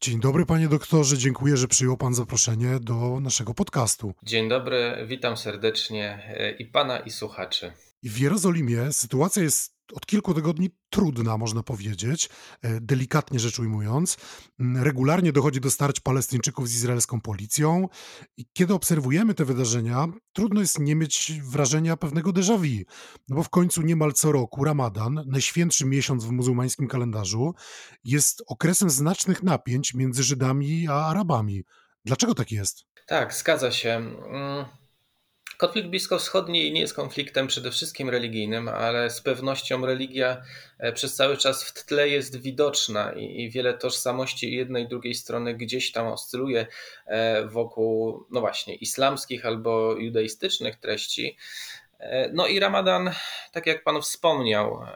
Dzień dobry, panie doktorze. Dziękuję, że przyjął pan zaproszenie do naszego podcastu. Dzień dobry, witam serdecznie e, i pana, i słuchaczy. W Jerozolimie sytuacja jest od kilku tygodni trudna, można powiedzieć, e, delikatnie rzecz ujmując. Mm, regularnie dochodzi do starć Palestyńczyków z izraelską policją i kiedy obserwujemy te wydarzenia, trudno jest nie mieć wrażenia pewnego déjà vu, no bo w końcu niemal co roku Ramadan, najświętszy miesiąc w muzułmańskim kalendarzu, jest okresem znacznych napięć między Żydami a Arabami. Dlaczego tak jest? Tak, zgadza się. Konflikt bliskowschodni nie jest konfliktem przede wszystkim religijnym, ale z pewnością religia e, przez cały czas w tle jest widoczna i, wiele tożsamości jednej i drugiej strony gdzieś tam oscyluje e, wokół, no właśnie, islamskich albo judaistycznych treści. E, no i Ramadan, tak jak Pan wspomniał,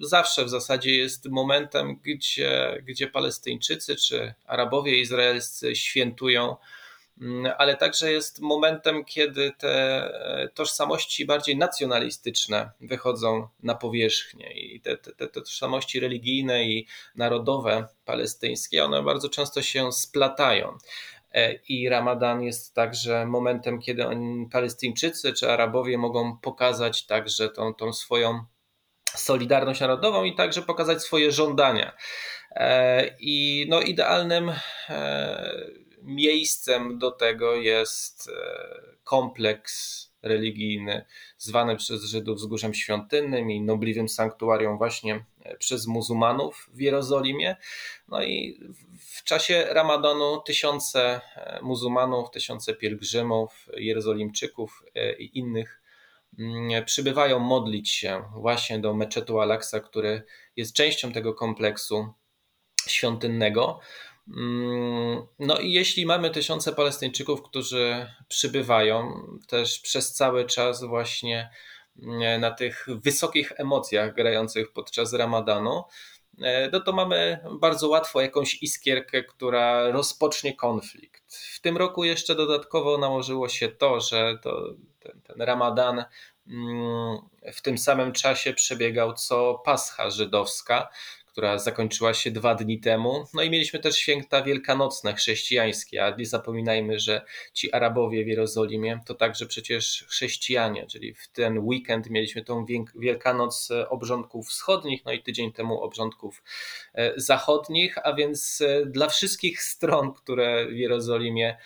zawsze w zasadzie jest momentem, gdzie, gdzie Palestyńczycy czy Arabowie izraelscy świętują ale także jest momentem, kiedy te e, tożsamości bardziej nacjonalistyczne wychodzą na powierzchnię i te, te, te tożsamości religijne i narodowe palestyńskie, one bardzo często się splatają. E, I Ramadan jest także momentem, kiedy oni, Palestyńczycy czy Arabowie mogą pokazać także tą, tą swoją solidarność narodową i także pokazać swoje żądania. E, I no, idealnym miejscem do tego jest e, kompleks religijny zwany przez Żydów wzgórzem świątynnym i nobliwym sanktuarium właśnie e, przez muzułmanów w Jerozolimie. No i w czasie Ramadanu tysiące e, muzułmanów, tysiące pielgrzymów, jerozolimczyków i innych mm, przybywają modlić się właśnie do meczetu Al-Aqsa, który jest częścią tego kompleksu świątynnego. Mm, no i jeśli mamy tysiące Palestyńczyków, którzy przybywają też przez cały czas właśnie mm, na tych wysokich emocjach grających podczas Ramadanu, e, no to mamy bardzo łatwo jakąś iskierkę, która rozpocznie konflikt. W tym roku jeszcze dodatkowo nałożyło się to, że to, ten, ten Ramadan mm, w tym samym czasie przebiegał co Pascha żydowska, która zakończyła się dwa dni temu. No i mieliśmy też święta wielkanocne chrześcijańskie, a nie zapominajmy, że ci Arabowie w Jerozolimie to także przecież chrześcijanie, czyli w ten weekend mieliśmy tą Wielkanoc obrządków wschodnich, no i tydzień temu obrządków e, zachodnich, a więc e, dla wszystkich stron, które w Jerozolimie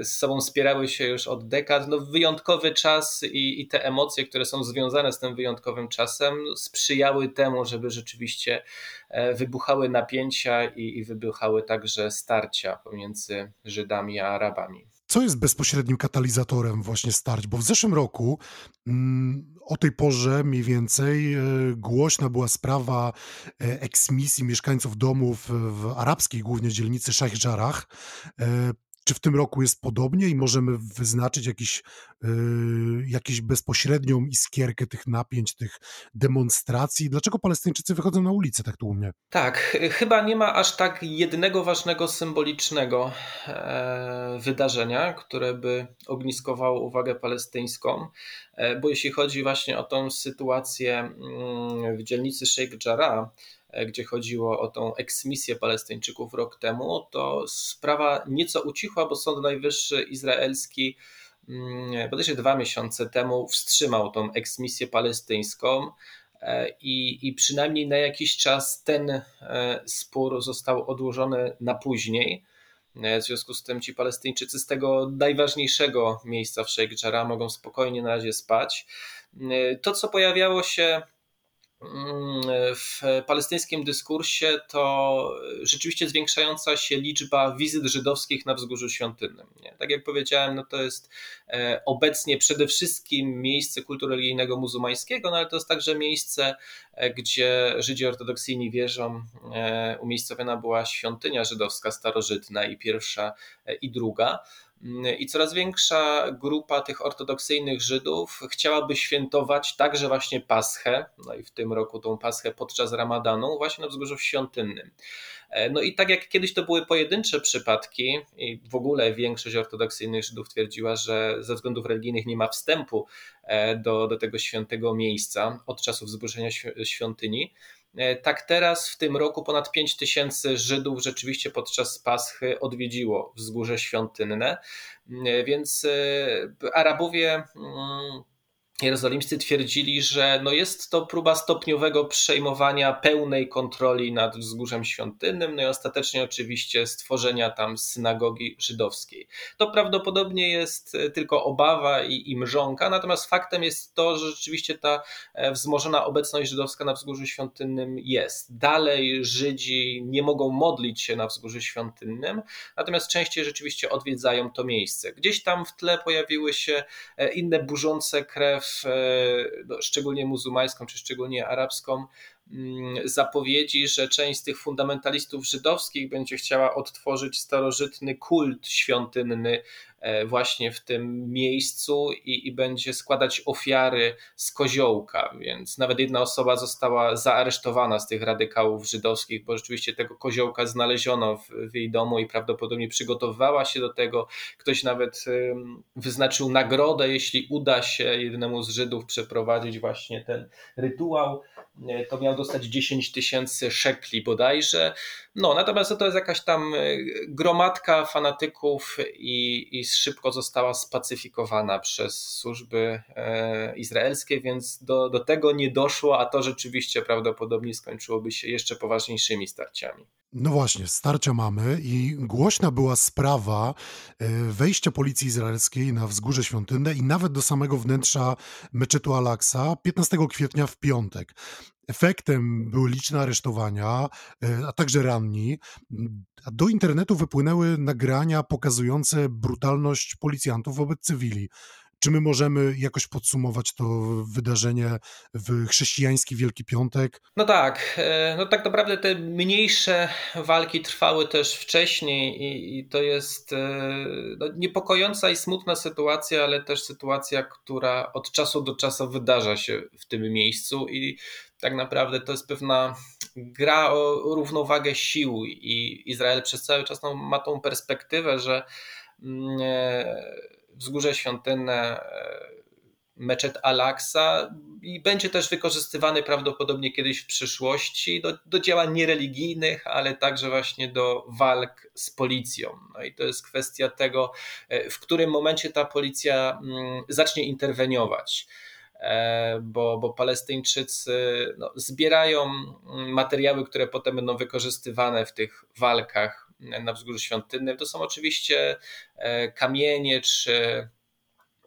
z sobą spierały się już od dekad. No, wyjątkowy czas i, i te emocje, które są związane z tym wyjątkowym czasem, sprzyjały temu, żeby rzeczywiście e, wybuchały napięcia i, i wybuchały także starcia pomiędzy Żydami a Arabami. Co jest bezpośrednim katalizatorem właśnie starć? Bo w zeszłym roku mm, o tej porze mniej więcej e, głośna była sprawa eksmisji mieszkańców domów w arabskiej głównie dzielnicy Jarrah. Czy w tym roku jest podobnie i możemy wyznaczyć jakiś, yy, jakąś bezpośrednią iskierkę tych napięć, tych demonstracji? Dlaczego Palestyńczycy wychodzą na ulicę tak tłumnie? Tak, chyba nie ma aż tak jednego ważnego symbolicznego e, wydarzenia, które by ogniskowało uwagę palestyńską, e, bo jeśli chodzi właśnie o tą sytuację mm, w dzielnicy Sheikh Jarrah, gdzie chodziło o tą eksmisję Palestyńczyków rok temu, to sprawa nieco ucichła, bo Sąd Najwyższy izraelski mm, bodajże dwa miesiące temu wstrzymał tą eksmisję palestyńską. E, I, I przynajmniej na jakiś czas ten e, spór został odłożony na później. W związku z tym ci Palestyńczycy z tego najważniejszego miejsca w Sheikh Jarrah mogą spokojnie na razie spać. To, co pojawiało się w palestyńskim dyskursie to rzeczywiście zwiększająca się liczba wizyt żydowskich na wzgórzu świątynnym. Nie? Tak jak powiedziałem, no to jest e, obecnie przede wszystkim miejsce kultu religijnego muzułmańskiego, no ale to jest także miejsce, e, gdzie Żydzi ortodoksyjni wierzą, e, umiejscowiona była świątynia żydowska starożytna i pierwsza i druga. I coraz większa grupa tych ortodoksyjnych Żydów chciałaby świętować także właśnie Paschę, no i w tym roku tą Paschę podczas Ramadanu, właśnie na wzgórzu świątynnym. E, no i tak jak kiedyś to były pojedyncze przypadki, i w ogóle większość ortodoksyjnych Żydów twierdziła, że ze względów religijnych nie ma wstępu e, do, do tego świętego miejsca od czasów zburzenia świątyni, tak teraz w tym roku ponad 5 tysięcy Żydów rzeczywiście podczas Paschy odwiedziło wzgórze świątynne, e, więc e, Arabowie mm, jerozolimscy twierdzili, że no jest to próba stopniowego przejmowania pełnej kontroli nad wzgórzem świątynnym, no i ostatecznie oczywiście stworzenia tam synagogi żydowskiej. To prawdopodobnie jest e, tylko obawa i, i mrzonka, natomiast faktem jest to, że rzeczywiście ta e, wzmożona obecność żydowska na wzgórzu świątynnym jest. Dalej Żydzi nie mogą modlić się na wzgórzu świątynnym, natomiast częściej rzeczywiście odwiedzają to miejsce. Gdzieś tam w tle pojawiły się e, inne burzące krew E, no, szczególnie muzułmańską czy szczególnie arabską, mm, zapowiedzi, że część z tych fundamentalistów żydowskich będzie chciała odtworzyć starożytny kult świątynny właśnie w tym miejscu i, i, będzie składać ofiary z koziołka. Więc nawet jedna osoba została zaaresztowana z tych radykałów żydowskich, bo rzeczywiście tego koziołka znaleziono w, w jej domu i prawdopodobnie przygotowywała się do tego. Ktoś nawet wyznaczył nagrodę, jeśli uda się jednemu z Żydów przeprowadzić właśnie ten rytuał. E, to miał dostać 10 tysięcy szekli bodajże. No, natomiast to jest jakaś tam e, gromadka fanatyków i, i szybko została spacyfikowana przez służby e, izraelskie, więc do, do tego nie doszło, a to rzeczywiście prawdopodobnie skończyłoby się jeszcze poważniejszymi starciami. No właśnie, starcia mamy i głośna była sprawa e, wejścia policji izraelskiej na wzgórze świątynne i nawet do samego wnętrza meczetu Al-Aqsa 15 kwietnia w piątek. Efektem były liczne aresztowania, e, a także ranni. Do internetu wypłynęły nagrania pokazujące brutalność policjantów wobec cywili. Czy my możemy jakoś podsumować to wydarzenie w chrześcijański Wielki Piątek? No tak, e, no tak naprawdę te mniejsze walki trwały też wcześniej i, i to jest e, no, niepokojąca i smutna sytuacja, ale też sytuacja, która od czasu do czasu wydarza się w tym miejscu i tak naprawdę to jest pewna gra o równowagę sił i Izrael przez cały czas no, ma tą perspektywę, że mm, e, wzgórze świątynne, e, meczet Al-Aqsa i będzie też wykorzystywany prawdopodobnie kiedyś w przyszłości do, do działań niereligijnych, ale także właśnie do walk z policją. No i to jest kwestia tego, e, w którym momencie ta policja mm, zacznie interweniować. E, bo, bo Palestyńczycy no, zbierają mm, materiały, które potem będą wykorzystywane w tych walkach na wzgórzu świątynnym. To są oczywiście e, kamienie czy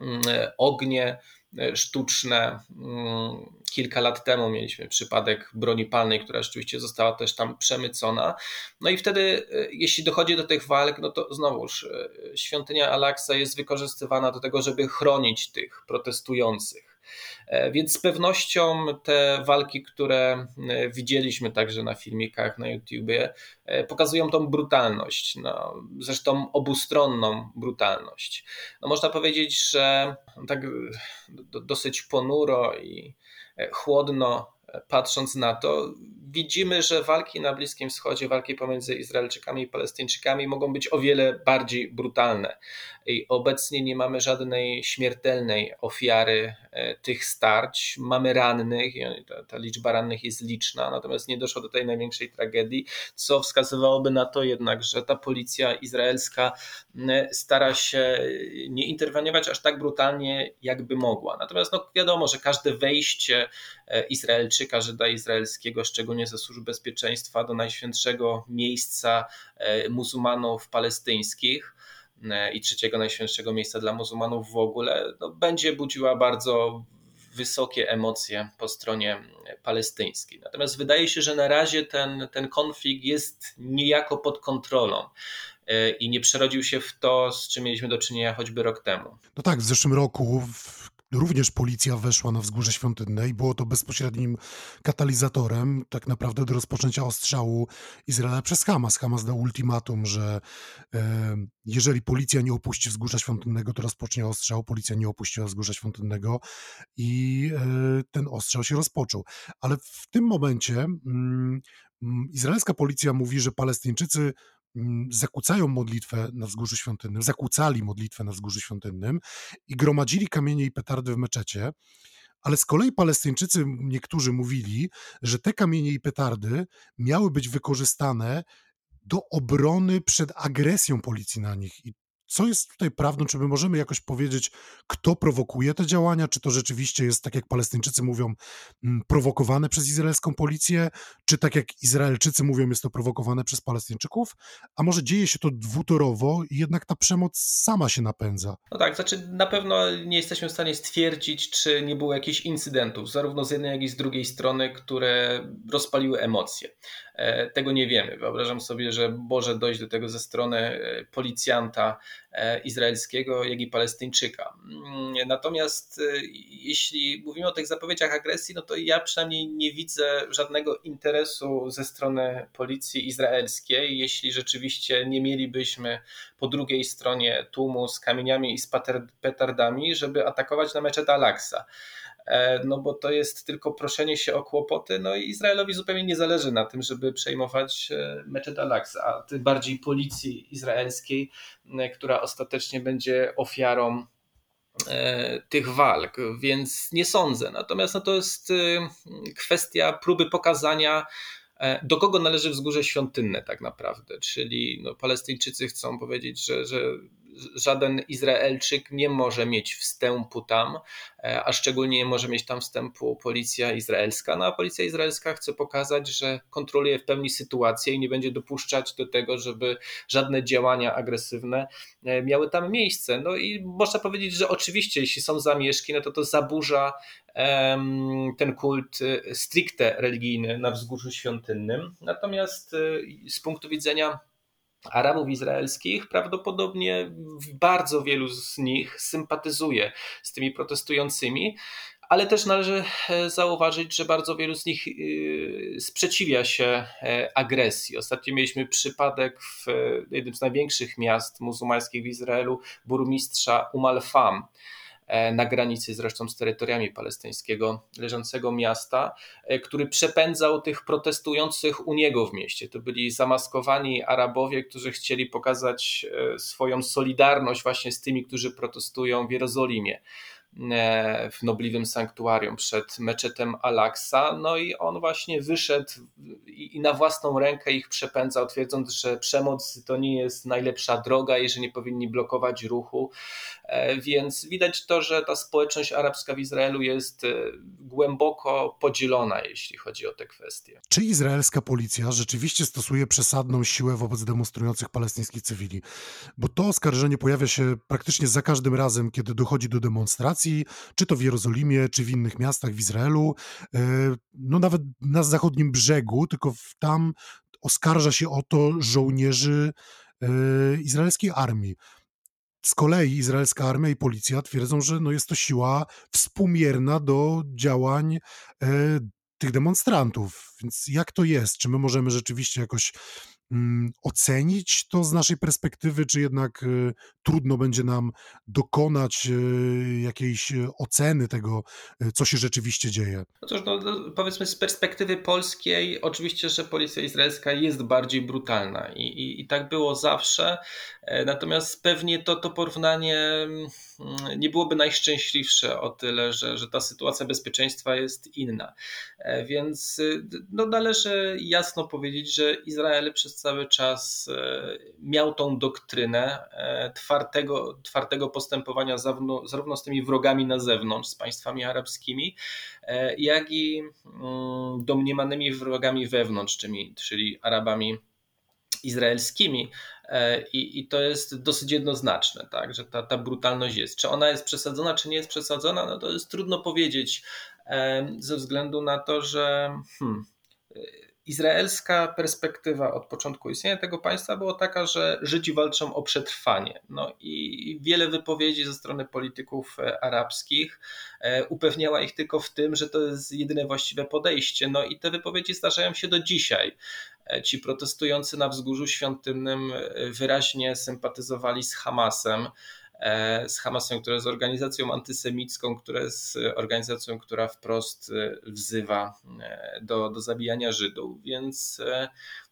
mm, ognie e, sztuczne. Mm, kilka lat temu mieliśmy przypadek broni palnej, która rzeczywiście została też tam przemycona. No i wtedy, jeśli dochodzi do tych walk, no to znowuż świątynia Alaksa jest wykorzystywana do tego, żeby chronić tych protestujących. E, więc z pewnością te walki, które e, widzieliśmy także na filmikach na YouTubie, e, pokazują tą brutalność, no, zresztą obustronną brutalność. No, można powiedzieć, że tak dosyć ponuro i chłodno patrząc na to, widzimy, że walki na Bliskim Wschodzie, walki pomiędzy Izraelczykami i Palestyńczykami mogą być o wiele bardziej brutalne. I obecnie nie mamy żadnej śmiertelnej ofiary e, tych starć. Mamy rannych, ta, ta liczba rannych jest liczna, natomiast nie doszło do tej największej tragedii, co wskazywałoby na to jednak, że ta policja izraelska stara się nie interweniować aż tak brutalnie, jakby mogła. Natomiast no, wiadomo, że każde wejście e, Izraelczyka, Żyda izraelskiego, szczególnie ze służb bezpieczeństwa, do najświętszego miejsca e, muzułmanów palestyńskich, E, i trzeciego najświętszego miejsca dla muzułmanów w ogóle, no, będzie budziła bardzo wysokie emocje po stronie palestyńskiej. Natomiast wydaje się, że na razie ten, ten konflikt jest niejako pod kontrolą e, i nie przerodził się w to, z czym mieliśmy do czynienia choćby rok temu. No tak, w zeszłym roku Również policja weszła na wzgórze świątynne i było to bezpośrednim katalizatorem tak naprawdę do rozpoczęcia ostrzału Izraela przez Hamas. Hamas dał ultimatum, że e, jeżeli policja nie opuści wzgórza świątynnego, to rozpocznie ostrzał. Policja nie opuściła wzgórza świątynnego i e, ten ostrzał się rozpoczął. Ale w tym momencie mm, mm izraelska policja mówi, że Palestyńczycy zakłócają modlitwę na wzgórzu świątynnym, zakłócali modlitwę na wzgórzu świątynnym i gromadzili kamienie i petardy w meczecie. Ale z kolei Palestyńczycy niektórzy mówili, że te kamienie i petardy miały być wykorzystane do obrony przed agresją policji na nich. I co jest tutaj prawdą? Czy my możemy jakoś powiedzieć, kto prowokuje te działania? Czy to rzeczywiście jest, tak jak Palestyńczycy mówią, mm, prowokowane przez izraelską policję? Czy tak jak Izraelczycy mówią, jest to prowokowane przez Palestyńczyków? A może dzieje się to dwutorowo i jednak ta przemoc sama się napędza? No tak, znaczy na pewno nie jesteśmy w stanie stwierdzić, czy nie było jakichś incydentów, zarówno z jednej, jak i z drugiej strony, które rozpaliły emocje. E, tego nie wiemy. Wyobrażam sobie, że może dojść do tego ze strony e, policjanta e, izraelskiego, jak i Palestyńczyka. Mm, natomiast jeśli mówimy o tych zapowiedziach agresji, no to ja przynajmniej nie widzę żadnego interesu ze strony policji izraelskiej, jeśli rzeczywiście nie mielibyśmy po drugiej stronie tłumu z kamieniami i z petardami, żeby atakować na meczet Al-Aqsa. E, no bo to jest tylko proszenie się o kłopoty, no i Izraelowi zupełnie nie zależy na tym, żeby przejmować e, meczet Al-Aqsa, a tym bardziej policji izraelskiej, e, która ostatecznie będzie ofiarą tych walk, więc nie sądzę. Natomiast no to jest kwestia próby pokazania, do kogo należy wzgórze świątynne tak naprawdę, czyli no, Palestyńczycy chcą powiedzieć, że, że żaden Izraelczyk nie może mieć wstępu tam, e, a szczególnie nie może mieć tam wstępu policja izraelska. No a policja izraelska chce pokazać, że kontroluje w pełni sytuację i nie będzie dopuszczać do tego, żeby żadne działania agresywne e, miały tam miejsce. No i można powiedzieć, że oczywiście, jeśli są zamieszki, no to to zaburza ten kult e, stricte religijny na wzgórzu świątynnym. Natomiast z punktu widzenia Arabów izraelskich, prawdopodobnie bardzo wielu z nich sympatyzuje z tymi protestującymi, ale też należy e, zauważyć, że bardzo wielu z nich e, sprzeciwia się e, agresji. Ostatnio mieliśmy przypadek w jednym z największych miast muzułmańskich w Izraelu, burmistrza Umal Fam na granicy zresztą z terytoriami palestyńskiego leżącego miasta, e, który przepędzał tych protestujących u niego w mieście. To byli zamaskowani Arabowie, którzy chcieli pokazać e, swoją solidarność właśnie z tymi, którzy protestują w Jerozolimie. E, w nobliwym sanktuarium przed meczetem Al-Aqsa. No i on właśnie wyszedł i na własną rękę ich przepędzał, twierdząc, że przemoc to nie jest najlepsza droga i że nie powinni blokować ruchu. E, więc widać to, że ta społeczność arabska w Izraelu jest e, głęboko podzielona, jeśli chodzi o te kwestie. Czy izraelska policja rzeczywiście stosuje przesadną siłę wobec demonstrujących palestyńskich cywili? Bo to oskarżenie pojawia się praktycznie za każdym razem, kiedy dochodzi do demonstracji czy to w Jerozolimie, czy w innych miastach w Izraelu, e, no nawet na zachodnim brzegu, tylko tam oskarża się o to żołnierzy e, izraelskiej armii. Z kolei izraelska armia i policja twierdzą, że no jest to siła współmierna do działań e, tych demonstrantów. Więc jak to jest? Czy my możemy rzeczywiście jakoś ocenić to z naszej perspektywy, czy jednak y, trudno będzie nam dokonać y, jakiejś y, oceny tego, co się rzeczywiście dzieje? No cóż, no, no, powiedzmy z perspektywy polskiej, oczywiście, że policja izraelska jest bardziej brutalna i, i, i tak było zawsze, e, natomiast pewnie to, to porównanie mm, nie byłoby najszczęśliwsze o tyle, że, że ta sytuacja bezpieczeństwa jest inna. E, więc no, należy jasno powiedzieć, że Izrael przez cały czas e, miał tą doktrynę e, twardego, twardego postępowania zarówno, zarówno z tymi wrogami na zewnątrz, z państwami arabskimi, e, jak i mm, domniemanymi wrogami wewnątrz, czyli, czyli Arabami izraelskimi. I, I, to jest dosyć jednoznaczne, tak, że ta, ta brutalność jest. Czy ona jest przesadzona, czy nie jest przesadzona, no to jest trudno powiedzieć, ze względu na to, że hmm, Izraelska perspektywa od początku istnienia tego państwa była taka, że Żydzi walczą o przetrwanie. No i wiele wypowiedzi ze strony polityków e, arabskich e, upewniała ich tylko w tym, że to jest jedyne właściwe podejście. No i te wypowiedzi zdarzają się do dzisiaj. E, ci protestujący na wzgórzu świątynnym wyraźnie sympatyzowali z Hamasem. E, z Hamasem, która jest organizacją antysemicką, która jest organizacją, która wprost e, wzywa e, do, do zabijania Żydów. Więc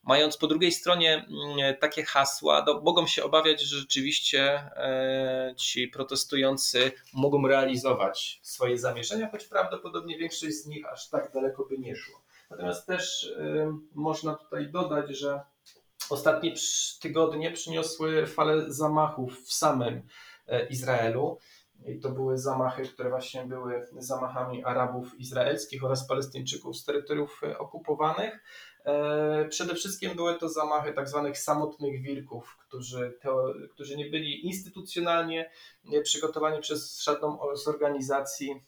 mając po drugiej stronie mm, takie hasła, to mogą się obawiać, że rzeczywiście ci protestujący mogą realizować swoje zamierzenia, choć prawdopodobnie większość z nich aż tak daleko by nie szło. Natomiast też można tutaj dodać, że ostatnie tygodnie przyniosły falę zamachów w samym Izraelu. I to były zamachy, które właśnie były zamachami Arabów izraelskich oraz Palestyńczyków z terytoriów okupowanych. E, przede wszystkim były to zamachy tak zwanych samotnych wilków, którzy, którzy nie byli instytucjonalnie przygotowani przez żadną z organizacji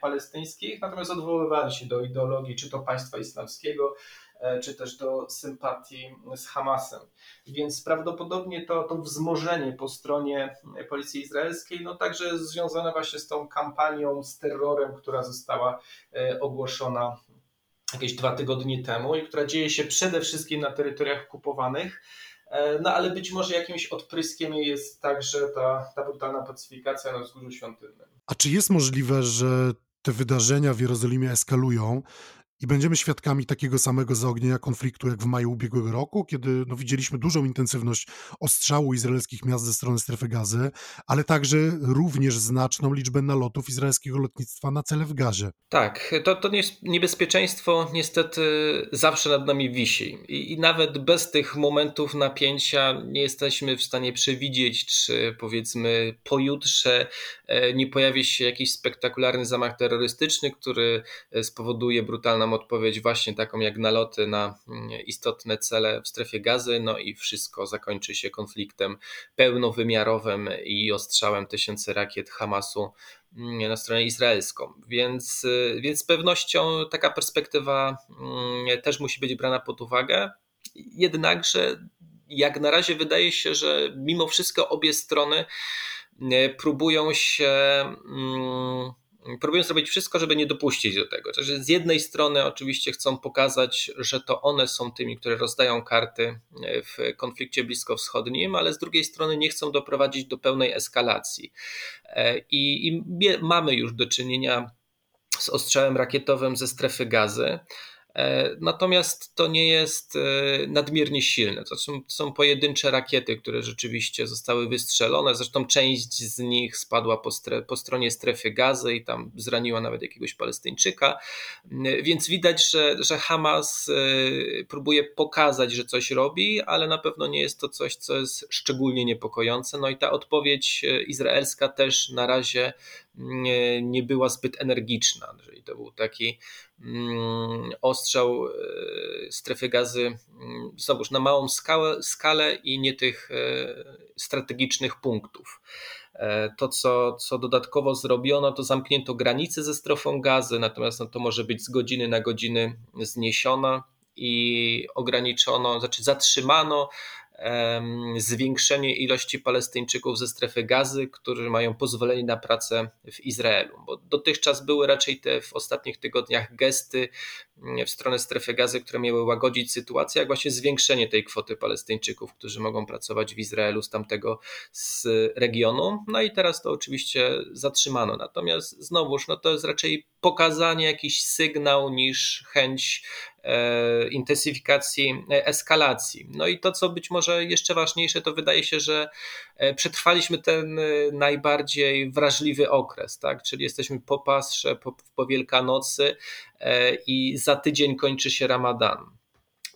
palestyńskich, natomiast odwoływali się do ideologii czy to państwa islamskiego, e, czy też do sympatii z Hamasem. Więc prawdopodobnie to, to wzmożenie po stronie policji izraelskiej, no także związane właśnie z tą kampanią, z terrorem, która została e, ogłoszona jakieś dwa tygodnie temu i która dzieje się przede wszystkim na terytoriach okupowanych. E, no ale być może jakimś odpryskiem jest także ta, ta brutalna pacyfikacja na wzgórzu świątynnym. A czy jest możliwe, że te wydarzenia w Jerozolimie eskalują i będziemy świadkami takiego samego zaognienia konfliktu jak w maju ubiegłego roku, kiedy no, widzieliśmy dużą intensywność ostrzału izraelskich miast ze strony strefy gazy, ale także również znaczną liczbę nalotów izraelskiego lotnictwa na cele w gazie. Tak, to, to niebezpieczeństwo niestety zawsze nad nami wisi I, i nawet bez tych momentów napięcia nie jesteśmy w stanie przewidzieć, czy powiedzmy pojutrze e, nie pojawi się jakiś spektakularny zamach terrorystyczny, który e, spowoduje brutalną odpowiedź właśnie taką jak naloty na mm, istotne cele w strefie gazy, no i wszystko zakończy się konfliktem pełnowymiarowym i ostrzałem tysięcy rakiet Hamasu mm, na stronę izraelską. Więc, y, więc z pewnością taka perspektywa mm, też musi być brana pod uwagę. Jednakże, jak na razie wydaje się, że mimo wszystko obie strony y, próbują się próbują zrobić wszystko, żeby nie dopuścić do tego. Z jednej strony oczywiście chcą pokazać, że to one są tymi, które rozdają karty w konflikcie bliskowschodnim, ale z drugiej strony nie chcą doprowadzić do pełnej eskalacji. E, I, i mamy już do czynienia z ostrzałem rakietowym ze strefy gazy. E, natomiast to nie jest e, nadmiernie silne. To są, pojedyncze rakiety, które rzeczywiście zostały wystrzelone. Zresztą część z nich spadła po, stre, po stronie strefy gazy i tam zraniła nawet jakiegoś Palestyńczyka. E, więc widać, że, że Hamas próbuje pokazać, że coś robi, ale na pewno nie jest to coś, co jest szczególnie niepokojące. No i ta odpowiedź izraelska też na razie nie, była zbyt energiczna. Czyli to był taki mm, ostrzał e, strefy gazy mm, znowuż na małą skalę, skalę i nie tych e, strategicznych punktów. E, to, co, co dodatkowo zrobiono, to zamknięto granice ze strefą gazy, natomiast no, to może być z godziny na godzinę zniesiona i ograniczono, znaczy zatrzymano zwiększenie ilości Palestyńczyków ze strefy gazy, którzy mają pozwolenie na pracę w Izraelu. Bo dotychczas były raczej te w ostatnich tygodniach gesty mm, w stronę strefy gazy, które miały łagodzić sytuację, jak właśnie zwiększenie tej kwoty Palestyńczyków, którzy mogą pracować w Izraelu z tamtego z regionu. No i teraz to oczywiście zatrzymano. Natomiast znowuż, no to jest raczej pokazanie, jakiś sygnał niż chęć intensyfikacji e, eskalacji. No i to, co być może jeszcze ważniejsze, to wydaje się, że e, przetrwaliśmy ten najbardziej wrażliwy okres, tak? czyli jesteśmy po Pasrze, po, po Wielkanocy i za tydzień kończy się Ramadan.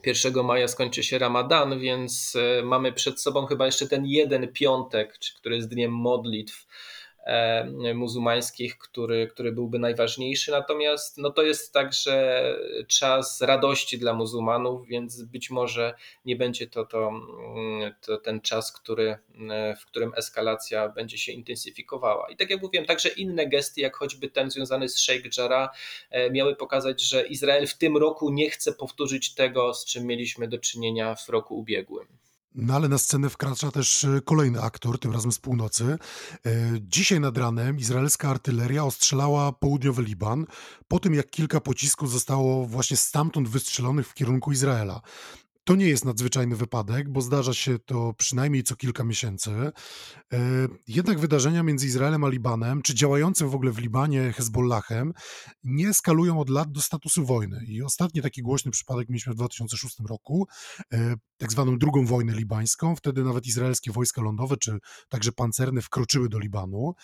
1 maja skończy się Ramadan, więc mamy przed sobą chyba jeszcze ten jeden piątek, który jest dniem modlitw E, muzułmańskich, który, który byłby najważniejszy. Natomiast no to jest także czas radości dla muzułmanów, więc być może nie będzie to, to, mm, to ten czas, który, e, w którym eskalacja będzie się intensyfikowała. I tak jak mówiłem, także inne gesty, jak choćby ten związany z Sheikh Jarrah, e, miały pokazać, że Izrael w tym roku nie chce powtórzyć tego, z czym mieliśmy do czynienia w roku ubiegłym. No ale na scenę wkracza też e, kolejny aktor, tym razem z północy. E, dzisiaj nad ranem izraelska artyleria ostrzelała południowy Liban po tym, jak kilka pocisków zostało właśnie stamtąd wystrzelonych w kierunku Izraela. To nie jest nadzwyczajny wypadek, bo zdarza się to przynajmniej co kilka miesięcy. E, jednak wydarzenia między Izraelem a Libanem, czy działającym w ogóle w Libanie Hezbollahem, nie eskalują od lat do statusu wojny. I ostatni taki głośny przypadek mieliśmy w 2006 roku, e, tak zwaną drugą wojnę libańską. Wtedy nawet izraelskie wojska lądowe, czy także pancerne wkroczyły do Libanu.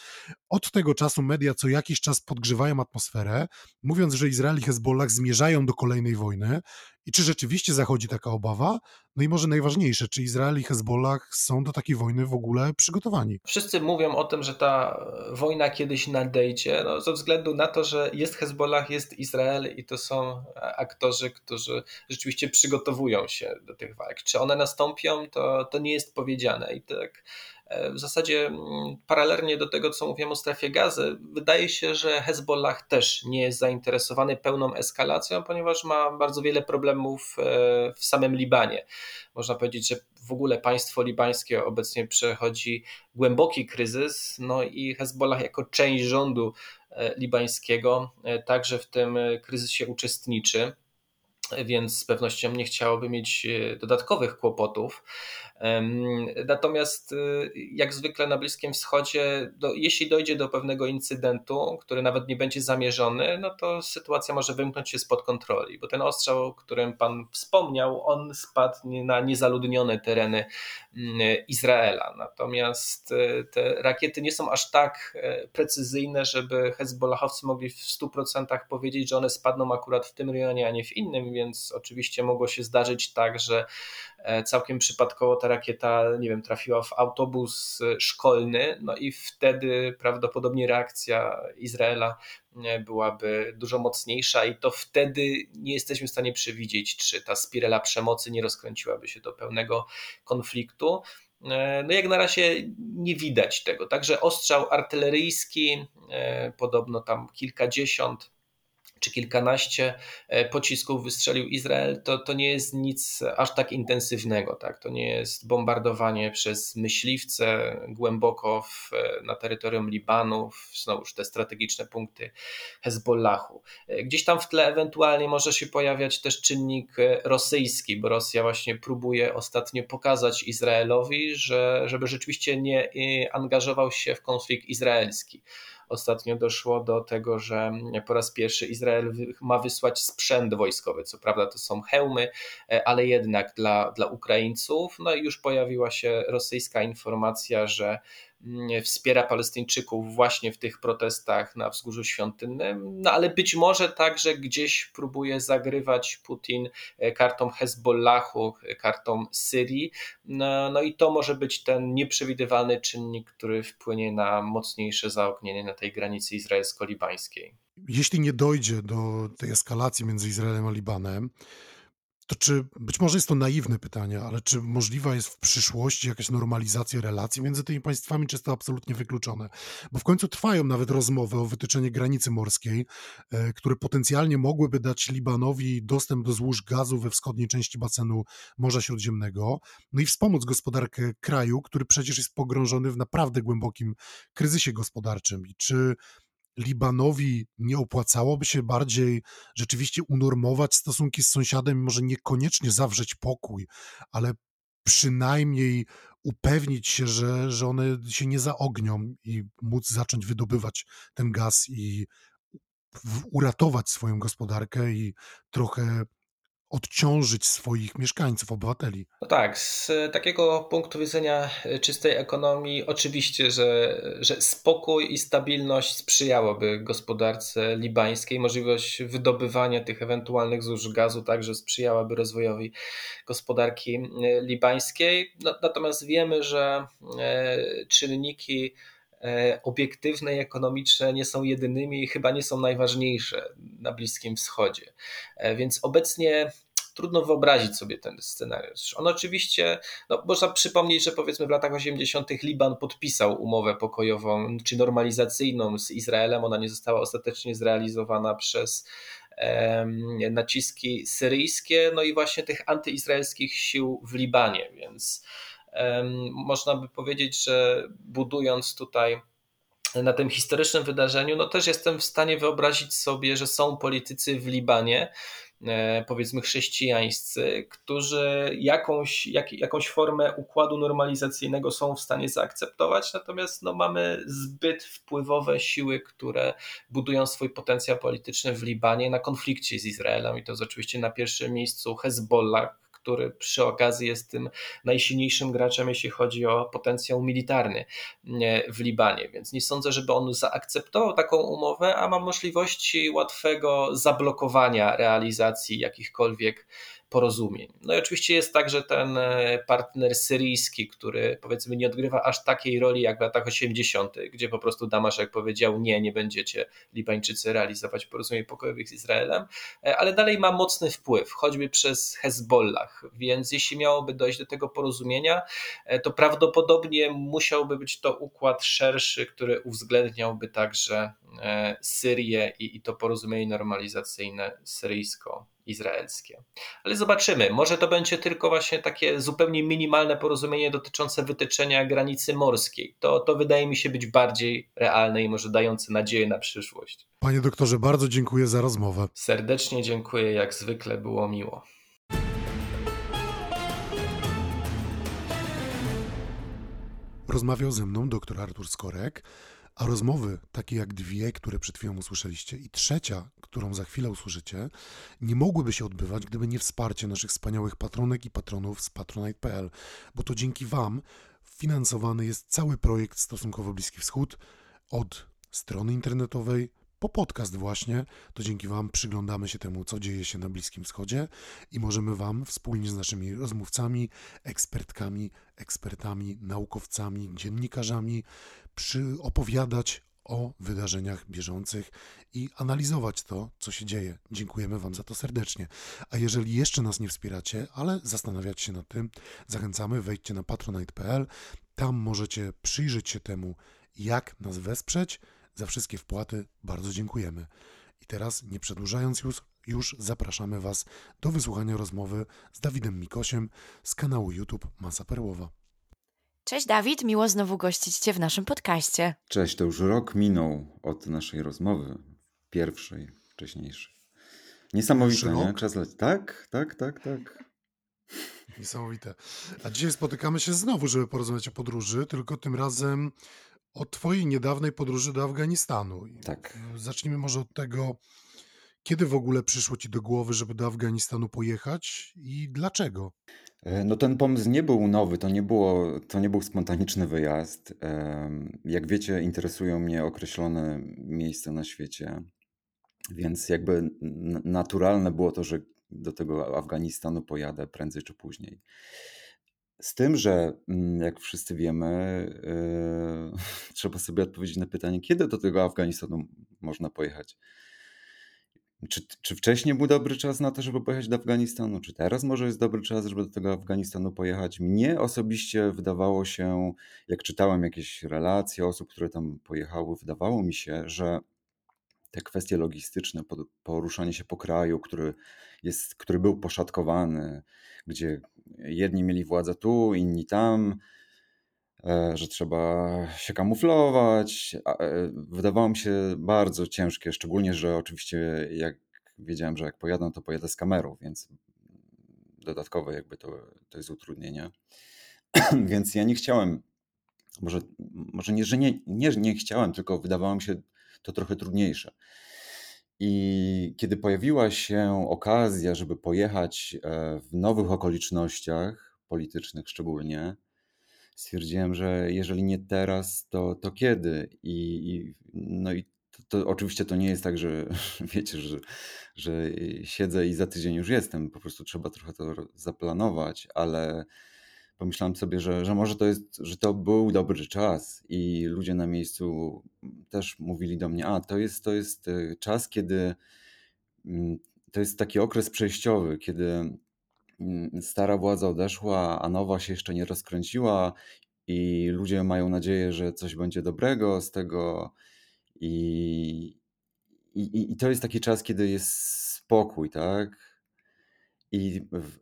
Od tego czasu media co jakiś czas podgrzewają atmosferę, mówiąc, że Izrael i Hezbollah zmierzają do kolejnej wojny I czy rzeczywiście zachodzi taka obawa? No i może najważniejsze, czy Izrael i Hezbollah są do takiej wojny w ogóle przygotowani? Wszyscy mówią o tym, że ta wojna kiedyś nadejdzie, no, ze względu na to, że jest Hezbollah, jest Izrael i to są aktorzy, którzy rzeczywiście przygotowują się do tych walk. Czy one nastąpią, to, to nie jest powiedziane. I tak E, w zasadzie mm, paralelnie do tego, co mówiłem o strefie gazy, wydaje się, że Hezbollah też nie jest zainteresowany pełną eskalacją, ponieważ ma bardzo wiele problemów e, w samym Libanie. Można powiedzieć, że w ogóle państwo libańskie obecnie przechodzi głęboki kryzys, no i Hezbollah jako część rządu e, libańskiego także w tym kryzysie uczestniczy więc z pewnością nie chciałoby mieć dodatkowych kłopotów. Natomiast y, jak zwykle na Bliskim Wschodzie, do, jeśli dojdzie do pewnego incydentu, który nawet nie będzie zamierzony, no to sytuacja może wymknąć się spod kontroli, bo ten ostrzał, o którym Pan wspomniał, on spadł na niezaludnione tereny mm, Izraela. Natomiast y, te rakiety nie są aż tak e, precyzyjne, żeby Hezbollahowcy mogli w 100% powiedzieć, że one spadną akurat w tym rejonie, a nie w innym, więc oczywiście mogło się zdarzyć tak, że całkiem przypadkowo ta rakieta, nie wiem, trafiła w autobus e, szkolny, no i wtedy prawdopodobnie reakcja Izraela e, byłaby dużo mocniejsza i to wtedy nie jesteśmy w stanie przewidzieć, czy ta spirala przemocy nie rozkręciłaby się do pełnego konfliktu. No jak na razie nie widać tego. Także ostrzał artyleryjski, podobno tam kilkadziesiąt czy kilkanaście e, pocisków wystrzelił Izrael, to, to nie jest nic aż tak intensywnego. Tak? To nie jest bombardowanie przez myśliwce głęboko w, na terytorium Libanu, znowuż te strategiczne punkty Hezbollahu. E, gdzieś tam w tle ewentualnie może się pojawiać też czynnik e, rosyjski, bo Rosja właśnie próbuje ostatnio pokazać Izraelowi, że, żeby rzeczywiście nie angażował się w konflikt izraelski. Ostatnio doszło do tego, że po raz pierwszy Izrael ma wysłać sprzęt wojskowy. Co prawda to są hełmy, e, ale jednak dla, dla Ukraińców. No i już pojawiła się rosyjska informacja, że wspiera Palestyńczyków właśnie w tych protestach na Wzgórzu Świątynnym, no ale być może także gdzieś próbuje zagrywać Putin e, kartą Hezbollahu, e, kartą Syrii, no, no i to może być ten nieprzewidywalny czynnik, który wpłynie na mocniejsze zaognienie na tej granicy izraelsko-libańskiej. Jeśli nie dojdzie do tej eskalacji między Izraelem a Libanem, to czy, być może jest to naiwne pytanie, ale czy możliwa jest w przyszłości jakaś normalizacja relacji między tymi państwami, czy jest to absolutnie wykluczone? Bo w końcu trwają nawet rozmowy o wytyczeniu granicy morskiej, e, które potencjalnie mogłyby dać Libanowi dostęp do złóż gazu we wschodniej części basenu Morza Śródziemnego, no i wspomóc gospodarkę kraju, który przecież jest pogrążony w naprawdę głębokim kryzysie gospodarczym. I czy Libanowi nie opłacałoby się bardziej rzeczywiście unormować stosunki z sąsiadem, może niekoniecznie zawrzeć pokój, ale przynajmniej upewnić się, że, że one się nie zaognią i móc zacząć wydobywać ten gaz i uratować swoją gospodarkę i trochę odciążyć swoich mieszkańców, obywateli. No tak, z takiego punktu widzenia czystej ekonomii, oczywiście, że, że spokój i stabilność sprzyjałoby gospodarce libańskiej. Możliwość wydobywania tych ewentualnych złóż gazu także sprzyjałaby rozwojowi gospodarki libańskiej. No, natomiast wiemy, że e, czynniki e, obiektywne i ekonomiczne nie są jedynymi i chyba nie są najważniejsze na Bliskim Wschodzie. E, więc obecnie trudno wyobrazić sobie ten scenariusz. On oczywiście, no, można przypomnieć, że powiedzmy w latach 80. Liban podpisał umowę pokojową czy normalizacyjną z Izraelem. Ona nie została ostatecznie zrealizowana przez naciski syryjskie, no i właśnie tych antyizraelskich sił w Libanie, więc można by powiedzieć, że budując tutaj na tym historycznym wydarzeniu, no też jestem w stanie wyobrazić sobie, że są politycy w Libanie, E, powiedzmy chrześcijańscy, którzy jakąś, jak, jakąś formę układu normalizacyjnego są w stanie zaakceptować, natomiast no, mamy zbyt wpływowe siły, które budują swój potencjał polityczny w Libanie na konflikcie z Izraelem i to jest oczywiście na pierwszym miejscu Hezbollah, który przy okazji jest tym najsilniejszym graczem, jeśli chodzi o potencjał militarny w Libanie. Więc nie sądzę, żeby on zaakceptował taką umowę, a ma możliwości łatwego zablokowania realizacji jakichkolwiek porozumień. No i oczywiście jest tak, że ten e, partner syryjski, który powiedzmy nie odgrywa aż takiej roli jak w latach 80., gdzie po prostu Damaszek powiedział nie, nie będziecie Libańczycy realizować porozumień pokojowych z Izraelem, e, ale dalej ma mocny wpływ, choćby przez Hezbollah, więc jeśli miałoby dojść do tego porozumienia, e, to prawdopodobnie musiałby być to układ szerszy, który uwzględniałby także Syrię i, i to porozumienie normalizacyjne syryjsko izraelskie. Ale zobaczymy, może to będzie tylko właśnie takie zupełnie minimalne porozumienie dotyczące wytyczenia granicy morskiej. To, to wydaje mi się być bardziej realne i może dające nadzieję na przyszłość. Panie doktorze, bardzo dziękuję za rozmowę. Serdecznie dziękuję, jak zwykle było miło. Rozmawiał ze mną dr Artur Skorek. A rozmowy, takie jak dwie, które przed chwilą usłyszeliście, i trzecia, którą za chwilę usłyszycie, nie mogłyby się odbywać, gdyby nie wsparcie naszych wspaniałych patronek i patronów z patronite.pl, bo to dzięki Wam finansowany jest cały projekt Stosunkowo Bliski Wschód od strony internetowej po podcast właśnie, to dzięki Wam przyglądamy się temu, co dzieje się na Bliskim Wschodzie i możemy Wam wspólnie z naszymi rozmówcami, ekspertkami, ekspertami, naukowcami, dziennikarzami przyopowiadać o wydarzeniach bieżących i analizować to, co się dzieje. Dziękujemy Wam za to serdecznie. A jeżeli jeszcze nas nie wspieracie, ale zastanawiacie się nad tym, zachęcamy, wejdźcie na patronite.pl. Tam możecie przyjrzeć się temu, jak nas wesprzeć za wszystkie wpłaty bardzo dziękujemy. I teraz, nie przedłużając już, już zapraszamy Was do wysłuchania rozmowy z Dawidem Mikosiem z kanału YouTube Masa Perłowa. Cześć Dawid, miło znowu gościć Cię w naszym podcaście. Cześć, to już rok minął od naszej rozmowy, pierwszej, wcześniejszej. Niesamowite, nie? Czas leci. Tak, tak, tak, tak. Niesamowite. A dzisiaj spotykamy się znowu, żeby porozmawiać o podróży, tylko tym razem o Twojej niedawnej podróży do Afganistanu. Tak. Zacznijmy może od tego, kiedy w ogóle przyszło Ci do głowy, żeby do Afganistanu pojechać i dlaczego? E, no ten pomysł nie był nowy, to nie, było, to nie był spontaniczny wyjazd. Jak wiecie, interesują mnie określone miejsca na świecie, więc jakby naturalne było to, że do tego Afganistanu pojadę prędzej czy później. Z tym, że mm, jak wszyscy wiemy, yy, trzeba sobie odpowiedzieć na pytanie, kiedy do tego Afganistanu można pojechać. Czy, czy wcześniej był dobry czas na to, żeby pojechać do Afganistanu? Czy teraz może jest dobry czas, żeby do tego Afganistanu pojechać? Mnie osobiście wydawało się, jak czytałem jakieś relacje osób, które tam pojechały, wydawało mi się, że te kwestie logistyczne, poruszanie się po kraju, który, jest, który był poszatkowany, gdzie jedni mieli władzę tu, inni tam, że trzeba się kamuflować. E, wydawało mi się bardzo ciężkie, szczególnie, że oczywiście jak wiedziałem, że jak pojadę, to pojadę z kamerą, więc dodatkowe jakby to, to jest utrudnienie. więc ja nie chciałem, może, może nie, że nie, nie, nie chciałem, tylko wydawało mi się to trochę trudniejsze. I kiedy pojawiła się okazja, żeby pojechać e, w nowych okolicznościach, politycznych szczególnie, stwierdziłem, że jeżeli nie teraz, to, to kiedy? I, i no i to, to, oczywiście to nie jest tak, że wiecie, że, że siedzę i za tydzień już jestem. Po prostu trzeba trochę to zaplanować, ale pomyślałem sobie, że, że może to jest, że to był dobry czas i ludzie na miejscu też mówili do mnie, a to jest, to jest e, czas, kiedy mm, to jest taki okres przejściowy, kiedy stara władza odeszła, a nowa się jeszcze nie rozkręciła i ludzie mają nadzieję, że coś będzie dobrego z tego i, i, i to jest taki czas, kiedy jest spokój, tak? I w,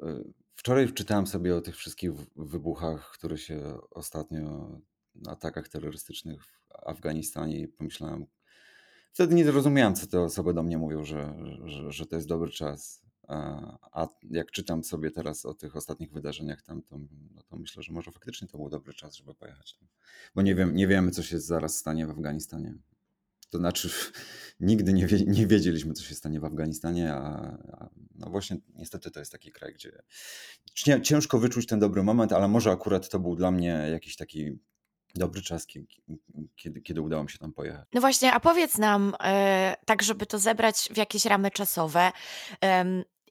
Wczoraj wczytałem sobie o tych wszystkich wybuchach, które się ostatnio, atakach terrorystycznych w Afganistanie i pomyślałem, wtedy nie zrozumiałem, co te osoby do mnie mówią, że, że, że to jest dobry czas. A jak czytam sobie teraz o tych ostatnich wydarzeniach tam, to, no to myślę, że może faktycznie to był dobry czas, żeby pojechać tam. Bo nie, wiem, nie wiemy, co się zaraz stanie w Afganistanie. To znaczy, nigdy nie, wie, nie wiedzieliśmy, co się stanie w Afganistanie, a, a, no właśnie niestety to jest taki kraj, gdzie ciężko wyczuć ten dobry moment, ale może akurat to był dla mnie jakiś taki dobry czas, kiedy, kiedy udało mi się tam pojechać. No właśnie, a powiedz nam, e, tak żeby to zebrać w jakieś ramy czasowe,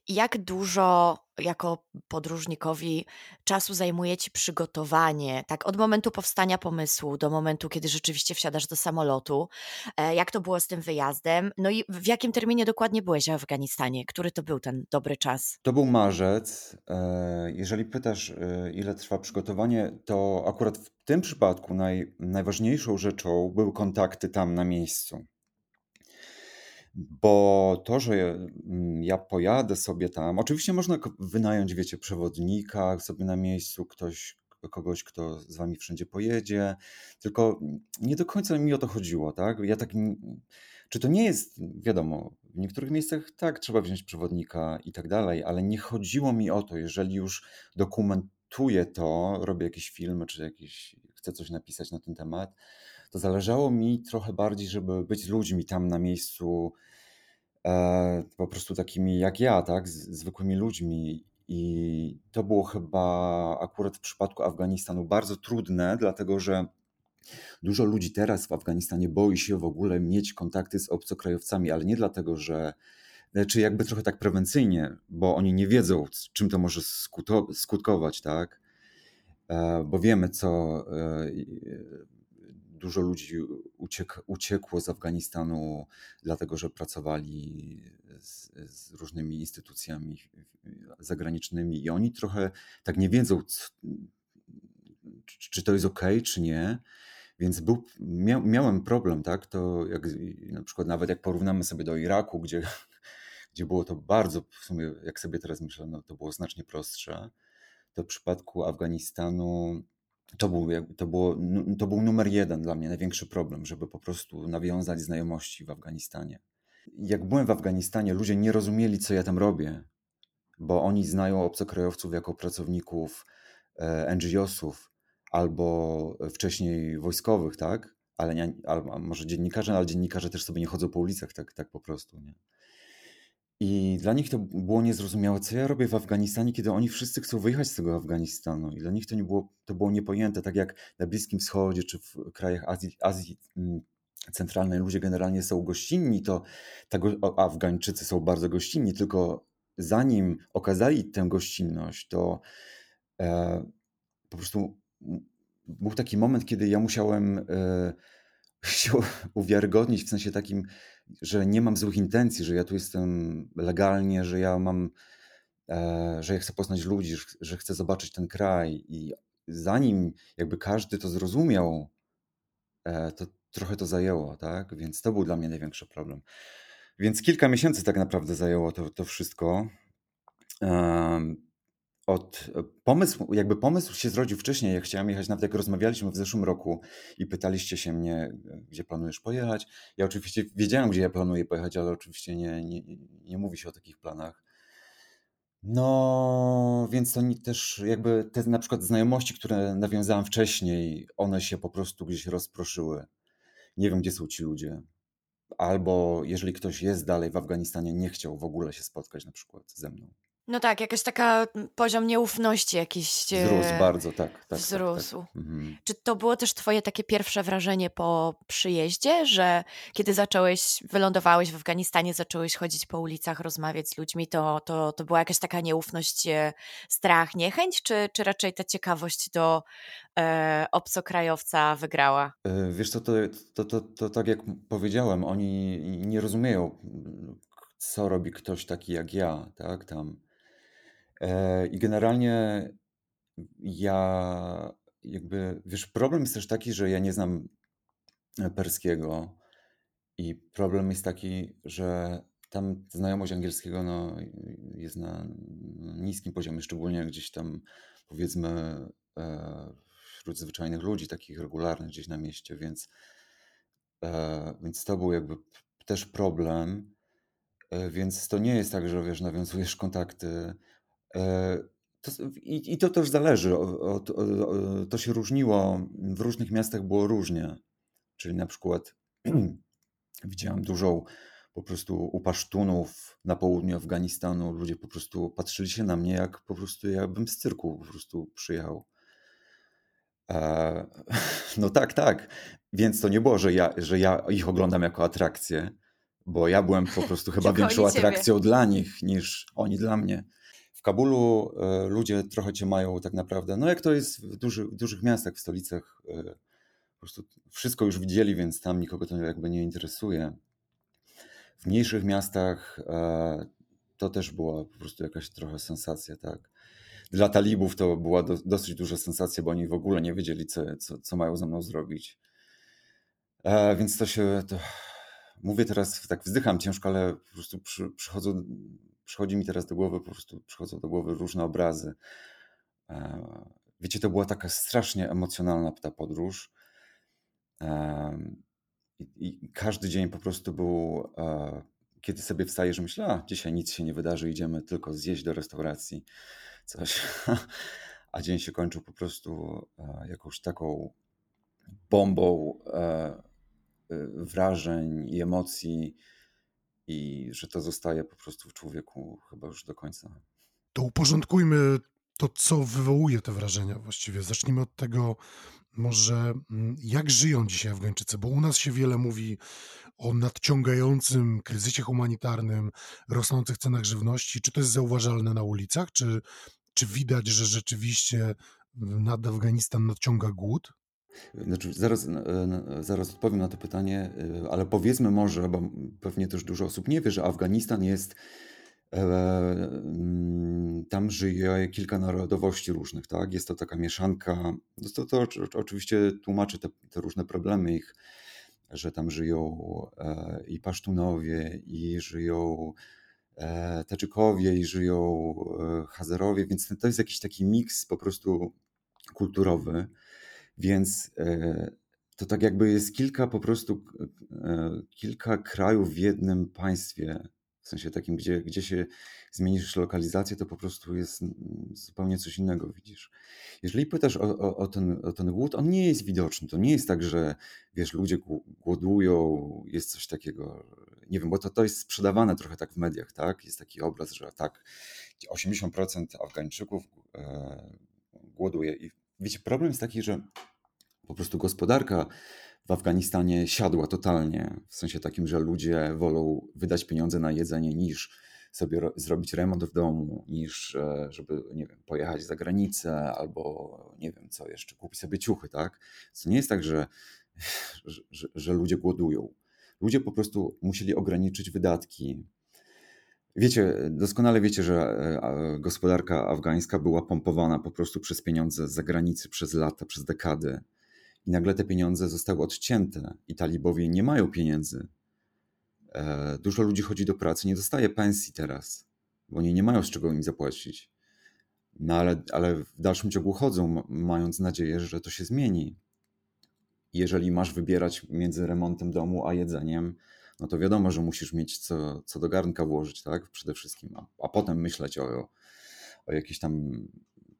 jak dużo jako podróżnikowi czasu zajmuje ci przygotowanie, tak od momentu powstania pomysłu do momentu, kiedy rzeczywiście wsiadasz do samolotu? E, jak to było z tym wyjazdem? No i w jakim terminie dokładnie byłeś w Afganistanie? Który to był ten dobry czas? To był marzec. E, jeżeli pytasz, e, ile trwa przygotowanie, to akurat w tym przypadku naj, najważniejszą rzeczą były kontakty tam na miejscu. Bo to, że mm, ja pojadę sobie tam, oczywiście można wynająć, wiecie, przewodnika sobie na miejscu, ktoś, kogoś, kto z wami wszędzie pojedzie, tylko nie do końca mi o to chodziło, tak? Ja tak, czy to nie jest, wiadomo, w niektórych miejscach tak, trzeba wziąć przewodnika i tak dalej, ale nie chodziło mi o to, jeżeli już dokumentuję to, robię jakieś filmy, czy jakieś, chcę coś napisać na ten temat, to zależało mi trochę bardziej, żeby być ludźmi tam na miejscu, e, po prostu takimi jak ja, tak, z, zwykłymi ludźmi. I to było chyba akurat w przypadku Afganistanu bardzo trudne, dlatego że dużo ludzi teraz w Afganistanie boi się w ogóle mieć kontakty z obcokrajowcami, ale nie dlatego, że czy znaczy jakby trochę tak prewencyjnie, bo oni nie wiedzą, czym to może skutkować, tak? E, bo wiemy, co e, dużo ludzi uciek, uciekło z Afganistanu, dlatego że pracowali z, z, różnymi instytucjami zagranicznymi i oni trochę tak nie wiedzą, czy to jest ok, czy nie. Więc był, mia, miałem problem, tak? To jak na przykład nawet jak porównamy sobie do Iraku, gdzie, gdzie było to bardzo, w sumie, jak sobie teraz myślę, no, to było znacznie prostsze. To w przypadku Afganistanu to był, to, było, to był numer jeden dla mnie, największy problem, żeby po prostu nawiązać znajomości w Afganistanie. Jak byłem w Afganistanie, ludzie nie rozumieli, co ja tam robię, bo oni znają obcokrajowców jako pracowników e, NGO-sów albo wcześniej wojskowych, tak? Ale nie, albo może dziennikarze, ale dziennikarze też sobie nie chodzą po ulicach tak, tak po prostu. Nie? I dla nich to było niezrozumiałe, co ja robię w Afganistanie, kiedy oni wszyscy chcą wyjechać z tego Afganistanu. I dla nich to, nie było, to było niepojęte, tak jak na Bliskim Wschodzie czy w krajach Azji, Azji mm, Centralnej ludzie generalnie są gościnni, to tego, Afgańczycy są bardzo gościnni, tylko zanim okazali tę gościnność, to e, po prostu był taki moment, kiedy ja musiałem e, się uwiarygodnić w sensie takim, że nie mam złych intencji, że ja tu jestem legalnie, że ja mam, e, że ja chcę poznać ludzi, że chcę zobaczyć ten kraj. I zanim jakby każdy to zrozumiał, e, to trochę to zajęło, tak? Więc to był dla mnie największy problem. Więc kilka miesięcy tak naprawdę zajęło to, to wszystko od e, pomysł, jakby pomysł się zrodził wcześniej, jak chciałem jechać, nawet jak rozmawialiśmy w zeszłym roku i pytaliście się mnie, e, gdzie planujesz pojechać. Ja oczywiście wiedziałem, gdzie ja planuję pojechać, ale oczywiście nie, nie, nie mówi się o takich planach. No, więc to też jakby te na przykład znajomości, które nawiązałem wcześniej, one się po prostu gdzieś rozproszyły. Nie wiem, gdzie są ci ludzie. Albo jeżeli ktoś jest dalej w Afganistanie, nie chciał w ogóle się spotkać na przykład ze mną. No tak, jakaś taka poziom nieufności jakiś Wzrósł e, bardzo, tak. tak, tak wzrósł. Tak, tak. Mhm. Czy to było też twoje takie pierwsze wrażenie po przyjeździe, że kiedy zacząłeś, wylądowałeś w Afganistanie, zacząłeś chodzić po ulicach, rozmawiać z ludźmi, to, to, to była jakaś taka nieufność, e, strach, niechęć, czy, czy raczej ta ciekawość do e, obcokrajowca wygrała? E, wiesz co, to, to, to, to tak jak powiedziałem, oni nie rozumieją, co robi ktoś taki jak ja, tak, tam I generalnie ja jakby, wiesz, problem jest też taki, że ja nie znam e, perskiego i problem jest taki, że tam znajomość angielskiego no, jest na niskim poziomie, szczególnie gdzieś tam powiedzmy e, wśród zwyczajnych ludzi, takich regularnych gdzieś na mieście, więc, więc to był jakby też problem. Więc to nie jest tak, że wiesz, nawiązujesz kontakty E, to, i, I to też zależy. Od, od, od, to się różniło. W różnych miastach było różnie. Czyli na przykład widziałem dużą po prostu u Pasztunów na południu Afganistanu. Ludzie po prostu patrzyli się na mnie, jak po prostu jakbym z cyrku po prostu przyjechał. E, no tak, tak. Więc to nie było, że ja, że ja ich oglądam jako atrakcję, bo ja byłem po prostu chyba większą ciebie. atrakcją dla nich niż oni dla mnie. W Kabulu e, ludzie trochę cię mają tak naprawdę, no jak to jest w, duży, w dużych miastach, w stolicach, e, po prostu wszystko już widzieli, więc tam nikogo to jakby nie interesuje. W mniejszych miastach e, to też była po prostu jakaś trochę sensacja, tak. Dla talibów to była do, dosyć duża sensacja, bo oni w ogóle nie wiedzieli, co, co, co mają ze mną zrobić. E, więc to się. To, mówię teraz, tak wzdycham ciężko, ale po prostu przy, przychodzą, przychodzi mi teraz do głowy, po prostu przychodzą do głowy różne obrazy. E, wiecie, to była taka strasznie emocjonalna ta podróż. E, i, każdy dzień po prostu był. E, kiedy sobie wstajesz, myślę, a dzisiaj nic się nie wydarzy, idziemy tylko zjeść do restauracji coś. A dzień się kończył po prostu jakąś taką bombą wrażeń i emocji, i że to zostaje po prostu w człowieku chyba już do końca. To uporządkujmy to, co wywołuje te wrażenia właściwie. Zacznijmy od tego, może mm, jak żyją dzisiaj Afgańczycy, bo u nas się wiele mówi o nadciągającym kryzysie humanitarnym, rosnących cenach żywności. Czy to jest zauważalne na ulicach? Czy, czy widać, że rzeczywiście nad Afganistan nadciąga głód? Znaczy, zaraz, zaraz odpowiem na to pytanie, ale powiedzmy może, bo pewnie też dużo osób nie wie, że Afganistan jest E, mm, tam żyje kilka narodowości różnych, tak? Jest to taka mieszanka. To, to, to oczywiście tłumaczy te, te, różne problemy ich, że tam żyją e, i Pasztunowie, i żyją e, Taczykowie, i żyją Hazerowie, więc to jest jakiś taki miks po prostu kulturowy. Więc to tak jakby jest kilka po prostu kilka krajów w jednym państwie w sensie takim, gdzie, gdzie się zmienisz lokalizację, to po prostu jest zupełnie coś innego widzisz. Jeżeli pytasz o, o, o, ten, o ten głód, on nie jest widoczny. To nie jest tak, że wiesz, ludzie głodują, jest coś takiego, nie wiem, bo to, to jest sprzedawane trochę tak w mediach, tak? Jest taki obraz, że tak, 80% Afgańczyków e, głoduje. I wiecie, problem jest taki, że po prostu gospodarka w Afganistanie siadła totalnie. W sensie takim, że ludzie wolą wydać pieniądze na jedzenie niż sobie zrobić remont w domu, niż e, żeby, nie wiem, pojechać za granicę albo nie wiem co jeszcze, kupić sobie ciuchy, tak? To nie jest tak, że, że, że ludzie głodują. Ludzie po prostu musieli ograniczyć wydatki. Wiecie, doskonale wiecie, że e, gospodarka afgańska była pompowana po prostu przez pieniądze z zagranicy przez lata, przez dekady i nagle te pieniądze zostały odcięte i talibowie nie mają pieniędzy. E, dużo ludzi chodzi do pracy, nie dostaje pensji teraz, bo oni nie mają z czego im zapłacić. No ale, ale w dalszym ciągu chodzą, mając nadzieję, że to się zmieni. Jeżeli masz wybierać między remontem domu a jedzeniem, no to wiadomo, że musisz mieć co, co do garnka włożyć, tak? Przede wszystkim, a, a potem myśleć o, o jakichś tam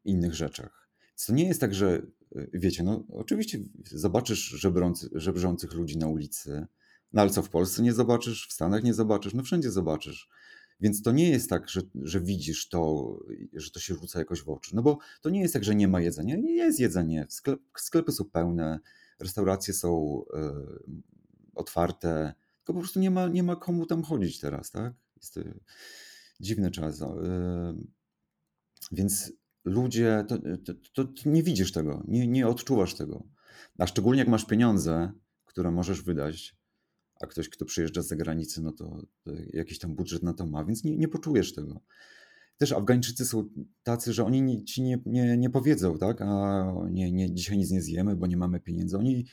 innych rzeczach. To nie jest tak, że Y, wiecie, no oczywiście zobaczysz żebrący, żebrzących ludzi na ulicy, no ale co w Polsce nie zobaczysz, w Stanach nie zobaczysz, no wszędzie zobaczysz. Więc to nie jest tak, że, że widzisz to, że to się rzuca jakoś w oczy. No bo to nie jest tak, że nie ma jedzenia. Nie jest jedzenie. Sklep, sklepy są pełne, restauracje są y, otwarte, tylko po prostu nie ma, nie ma komu tam chodzić teraz, tak? Jest y, dziwny czas. Y, więc ludzie, to, to, to, nie widzisz tego, nie, nie odczuwasz tego. A szczególnie jak masz pieniądze, które możesz wydać, a ktoś, kto przyjeżdża z zagranicy, no to, to jakiś tam budżet na to ma, więc nie, nie poczujesz tego. Też Afgańczycy są tacy, że oni ci nie, nie, nie powiedzą, tak? A nie, nie, dzisiaj nic nie zjemy, bo nie mamy pieniędzy. Oni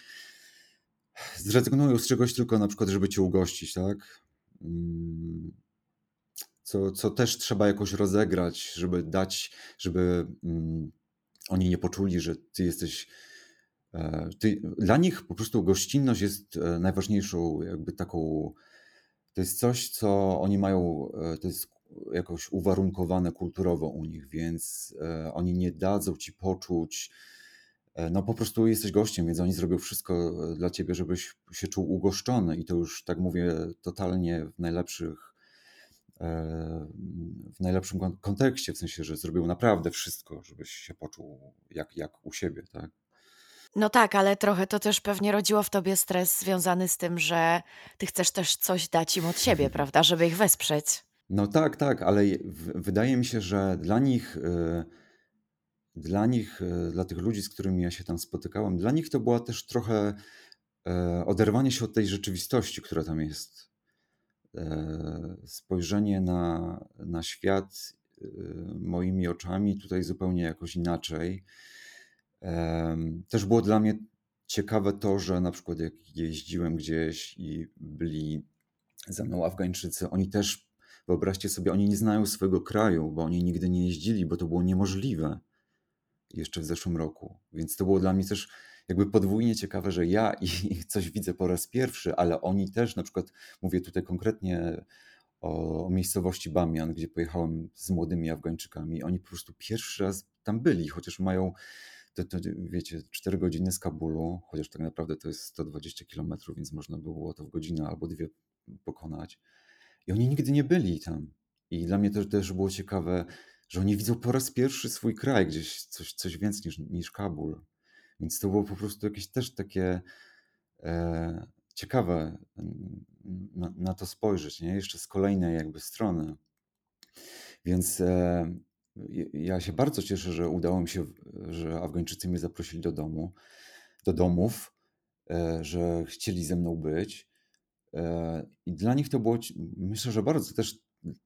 zrezygnują z czegoś tylko na przykład, żeby cię ugościć, tak? Mm, co, co też trzeba jakoś rozegrać, żeby dać, żeby mm, oni nie poczuli, że ty jesteś. E, ty, dla nich po prostu gościnność jest e, najważniejszą, jakby taką. To jest coś, co oni mają, e, to jest jakoś uwarunkowane kulturowo u nich, więc oni nie dadzą ci poczuć, no po prostu jesteś gościem, więc oni zrobią wszystko dla ciebie, żebyś się czuł ugoszczony i to już tak mówię totalnie w najlepszych w najlepszym kontekście, w sensie, że zrobił naprawdę wszystko, żebyś się poczuł jak, jak u siebie, tak? No tak, ale trochę to też pewnie rodziło w tobie stres związany z tym, że ty chcesz też coś dać im od siebie, prawda, żeby ich wesprzeć. No tak, tak, ale wydaje mi się, że dla nich, y, dla nich, y, dla tych ludzi, z którymi ja się tam spotykałem, dla nich to była też trochę e, oderwanie się od tej rzeczywistości, która tam jest. E, spojrzenie na, na świat moimi oczami tutaj zupełnie jakoś inaczej. Też było dla mnie ciekawe to, że na przykład jak jeździłem gdzieś i byli ze mną Afgańczycy, oni też, wyobraźcie sobie, oni nie znają swojego kraju, bo oni nigdy nie jeździli, bo to było niemożliwe jeszcze w zeszłym roku. Więc to było dla mnie też jakby podwójnie ciekawe, że ja ich coś widzę po raz pierwszy, ale oni też, na przykład mówię tutaj konkretnie o, miejscowości Bamian, gdzie pojechałem z młodymi Afgańczykami. Oni po prostu pierwszy raz tam byli, chociaż mają to, to wiecie, 4 godziny z Kabulu, chociaż tak naprawdę to jest 120 km, więc można było to w godzinę albo dwie pokonać. I oni nigdy nie byli tam. I dla mnie to też było ciekawe, że oni widzą po raz pierwszy swój kraj, gdzieś coś, coś więcej niż, niż Kabul. Więc to było po prostu jakieś też takie e, ciekawe na, na, to spojrzeć, nie? jeszcze z kolejnej jakby strony. Więc e, ja się bardzo cieszę, że udało mi się, że Afgańczycy mnie zaprosili do domu, do domów, e, że chcieli ze mną być. E, I dla nich to było, myślę, że bardzo też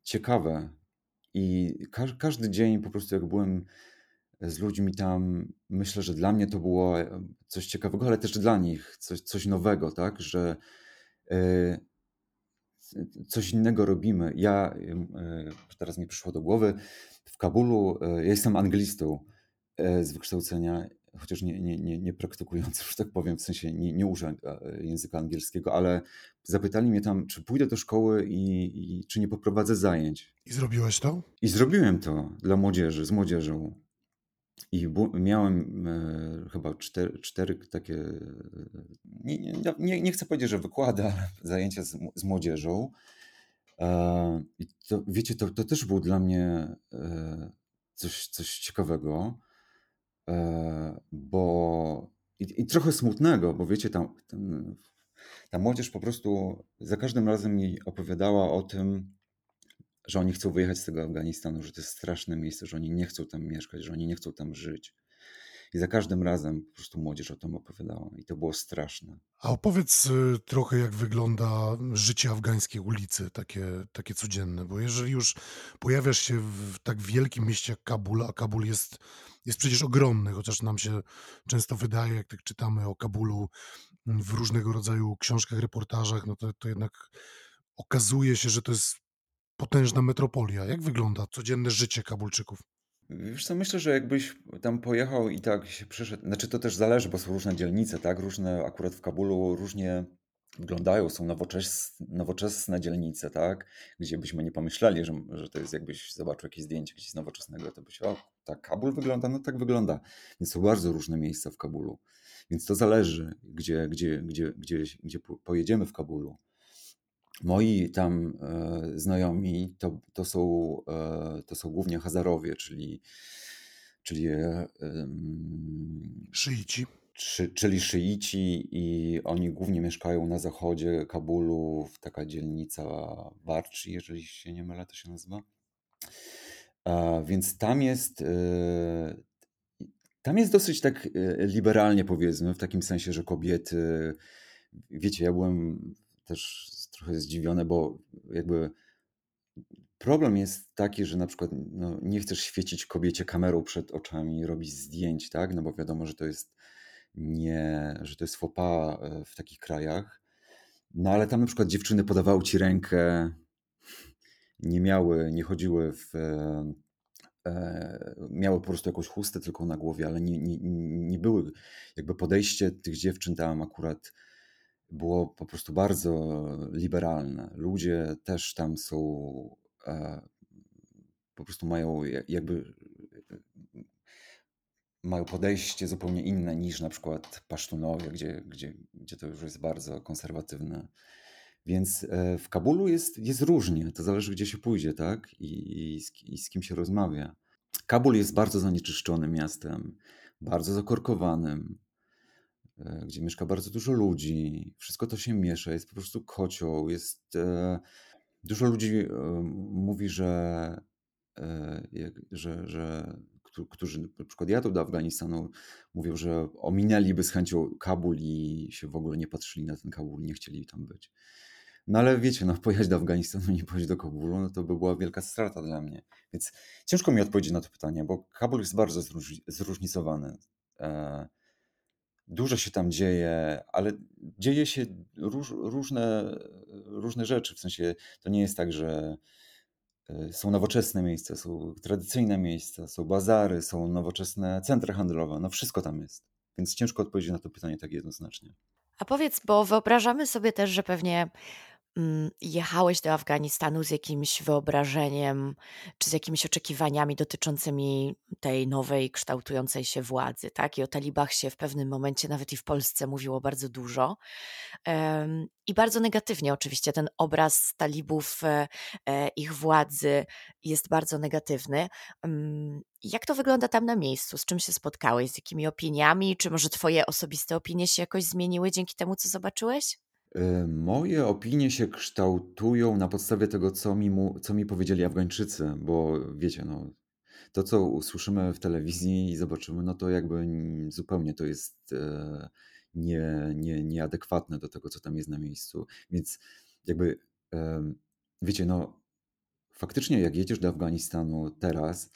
ciekawe. I każdy dzień po prostu, jak byłem z ludźmi tam, myślę, że dla mnie to było coś ciekawego, ale też dla nich coś, coś nowego, tak, że e, coś innego robimy. Ja, teraz mi przyszło do głowy, w Kabulu, e, ja jestem anglistą e, z wykształcenia, chociaż nie, nie, nie, nie praktykujący, że tak powiem, w sensie nie, nie użę e, języka angielskiego, ale zapytali mnie tam, czy pójdę do szkoły i, i czy nie poprowadzę zajęć. I zrobiłeś to? I zrobiłem to dla młodzieży, z młodzieżą. I miałem e, chyba cztery, cztery takie, nie, nie, nie, chcę powiedzieć, że wykłady, ale zajęcia z, z młodzieżą. E, I to, wiecie, to, to też było dla mnie e, coś, coś ciekawego, e, bo i, i trochę smutnego, bo wiecie, tam, tam, ta młodzież po prostu za każdym razem mi opowiadała o tym, że oni chcą wyjechać z tego Afganistanu, że to jest straszne miejsce, że oni nie chcą tam mieszkać, że oni nie chcą tam żyć. I za każdym razem po prostu młodzież o tym opowiadała i to było straszne. A opowiedz y, trochę, jak wygląda życie afgańskiej ulicy, takie, takie codzienne, bo jeżeli już pojawiasz się w tak wielkim mieście jak Kabul, a Kabul jest, jest przecież ogromny, chociaż nam się często wydaje, jak tak czytamy o Kabulu w różnego rodzaju książkach, reportażach, no to, to jednak okazuje się, że to jest potężna metropolia. Jak wygląda codzienne życie Kabulczyków? Wiesz co, myślę, że jakbyś tam pojechał i tak się przyszedł, znaczy to też zależy, bo są różne dzielnice, tak? Różne akurat w Kabulu różnie wyglądają, są nowoczes, nowoczesne dzielnice, tak? Gdzie byśmy nie pomyśleli, że, że to jest jakbyś zobaczył jakieś zdjęcie gdzieś nowoczesnego, to byś, o, tak, Kabul wygląda, no tak wygląda. Więc są bardzo różne miejsca w Kabulu. Więc to zależy, gdzie, gdzie, gdzie, gdzie, gdzie pojedziemy w Kabulu. Moi tam e, znajomi to, to, są, e, to są głównie Hazarowie, czyli, czyli e, szyici. Czy, czyli szyici i oni głównie mieszkają na zachodzie Kabulu, w taka dzielnica Barczy, jeżeli się nie mylę, to się nazywa. A, więc tam jest, tam jest dosyć tak liberalnie powiedzmy, w takim sensie, że kobiety, wiecie, ja byłem też trochę zdziwione, bo jakby problem jest taki, że na przykład no, nie chcesz świecić kobiecie kamerą przed oczami, robić zdjęć, tak? No bo wiadomo, że to jest nie, że to jest fopa e, w takich krajach. No ale tam na przykład dziewczyny podawały ci rękę, nie miały, nie chodziły w. E, e miały po prostu jakąś chustę tylko na głowie, ale nie, nie, nie były. Jakby podejście tych dziewczyn tam akurat było po prostu bardzo liberalne. Ludzie też tam są, e, po prostu mają jakby mają podejście zupełnie inne niż na przykład Pasztunowie, gdzie, gdzie, gdzie to już jest bardzo konserwatywne. Więc e, w Kabulu jest, jest różnie, to zależy gdzie się pójdzie, tak? I, i, z, I z kim się rozmawia. Kabul jest bardzo zanieczyszczonym miastem, bardzo zakorkowanym. E, gdzie mieszka bardzo dużo ludzi, wszystko to się miesza, jest po prostu kocioł, jest... E, dużo ludzi e, mówi, że, że, że którzy na przykład jadą do Afganistanu, mówią, że ominęliby z chęcią Kabul i się w ogóle nie patrzyli na ten Kabul, nie chcieli tam być. No ale wiecie, no pojechać do Afganistanu i nie pojechać do Kabulu, no to by była wielka strata dla mnie. Więc ciężko mi odpowiedzieć na to pytanie, bo Kabul jest bardzo zróżnicowany. Dużo się tam dzieje, ale dzieje się róż, różne, różne rzeczy. W sensie to nie jest tak, że e, są nowoczesne miejsca, są tradycyjne miejsca, są bazary, są nowoczesne centra handlowe. No wszystko tam jest. Więc ciężko odpowiedzieć na to pytanie tak jednoznacznie. A powiedz, bo wyobrażamy sobie też, że pewnie jechałeś do Afganistanu z jakimś wyobrażeniem czy z jakimiś oczekiwaniami dotyczącymi tej nowej, kształtującej się władzy, tak? I o talibach się w pewnym momencie nawet i w Polsce mówiło bardzo dużo. I bardzo negatywnie oczywiście ten obraz talibów, e, e, ich władzy jest bardzo negatywny. Mm, jak to wygląda tam na miejscu? Z czym się spotkałeś? Z jakimi opiniami? Czy może twoje osobiste opinie się jakoś zmieniły dzięki temu, co zobaczyłeś? E, moje opinie się kształtują na podstawie tego, co mi, mu, co mi powiedzieli Afgańczycy, bo wiecie, no, to co usłyszymy w telewizji i zobaczymy, no to jakby zupełnie to jest e, nie, nie, nieadekwatne do tego, co tam jest na miejscu. Więc jakby, e, wiecie, no faktycznie jak jedziesz do Afganistanu teraz,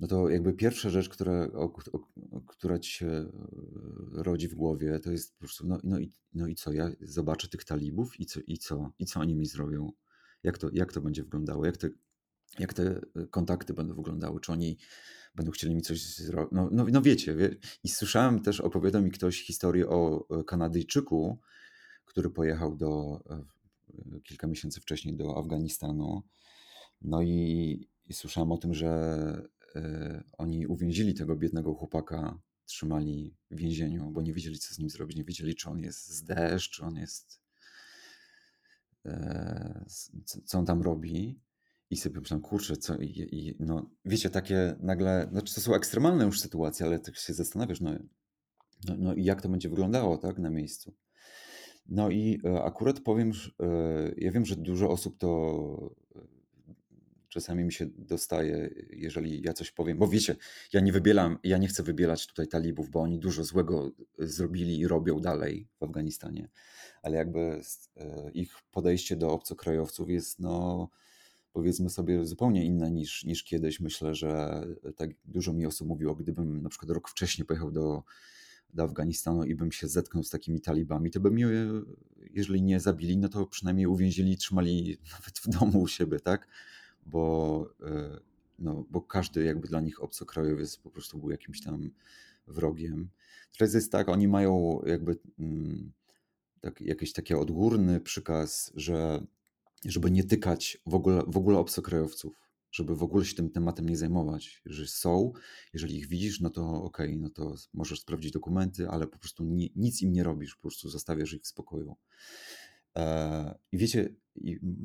no to jakby pierwsza rzecz, która, o, o, która ci się rodzi w głowie, to jest po prostu, no, no, i, no i co, ja zobaczę tych talibów i co, i co, i co oni mi zrobią? Jak to, jak to będzie wyglądało? Jak te, jak te e, kontakty będą wyglądały? Czy oni będą chcieli mi coś zrobić? No, no, no wiecie, wie? i słyszałem też, opowiadał mi ktoś historię o e, Kanadyjczyku, który pojechał do, kilka miesięcy wcześniej do Afganistanu. No i, i słyszałem o tym, że E, oni uwięzili tego biednego chłopaka, trzymali w więzieniu, bo nie wiedzieli, co z nim zrobić. Nie wiedzieli, czy on jest z deszcz, czy on jest. E, co on tam robi. I sobie pomyślałem, kurczę, co. I, i, no, wiecie, takie nagle. Znaczy, to są ekstremalne już sytuacje, ale tak się zastanawiasz, no, no, no i jak to będzie wyglądało, tak, na miejscu. No i e, akurat powiem, ja wiem, że dużo osób to czasami mi się dostaje, jeżeli ja coś powiem, bo wiecie, ja nie wybielam, ja nie chcę wybielać tutaj talibów, bo oni dużo złego e, zrobili i robią dalej w Afganistanie, ale jakby e, ich podejście do obcokrajowców jest no powiedzmy sobie zupełnie inne niż, niż kiedyś. Myślę, że tak dużo mi osób mówiło, gdybym na przykład rok wcześniej pojechał do, do Afganistanu i bym się zetknął z takimi talibami, to by mnie, jeżeli nie zabili, no to przynajmniej uwięzili trzymali nawet w domu u siebie, tak? Bo, e, no, bo każdy jakby dla nich obcokrajowiec po prostu był jakimś tam wrogiem. Teraz jest tak, oni mają jakby mm, tak, jakiś taki odgórny przykaz, że żeby nie tykać w ogóle, w ogóle obcokrajowców, żeby w ogóle się tym tematem nie zajmować. Że są, jeżeli ich widzisz, no to okej, okay, no to możesz sprawdzić dokumenty, ale po prostu ni, nic im nie robisz, po prostu zostawiasz ich w spokoju. E, I wiecie,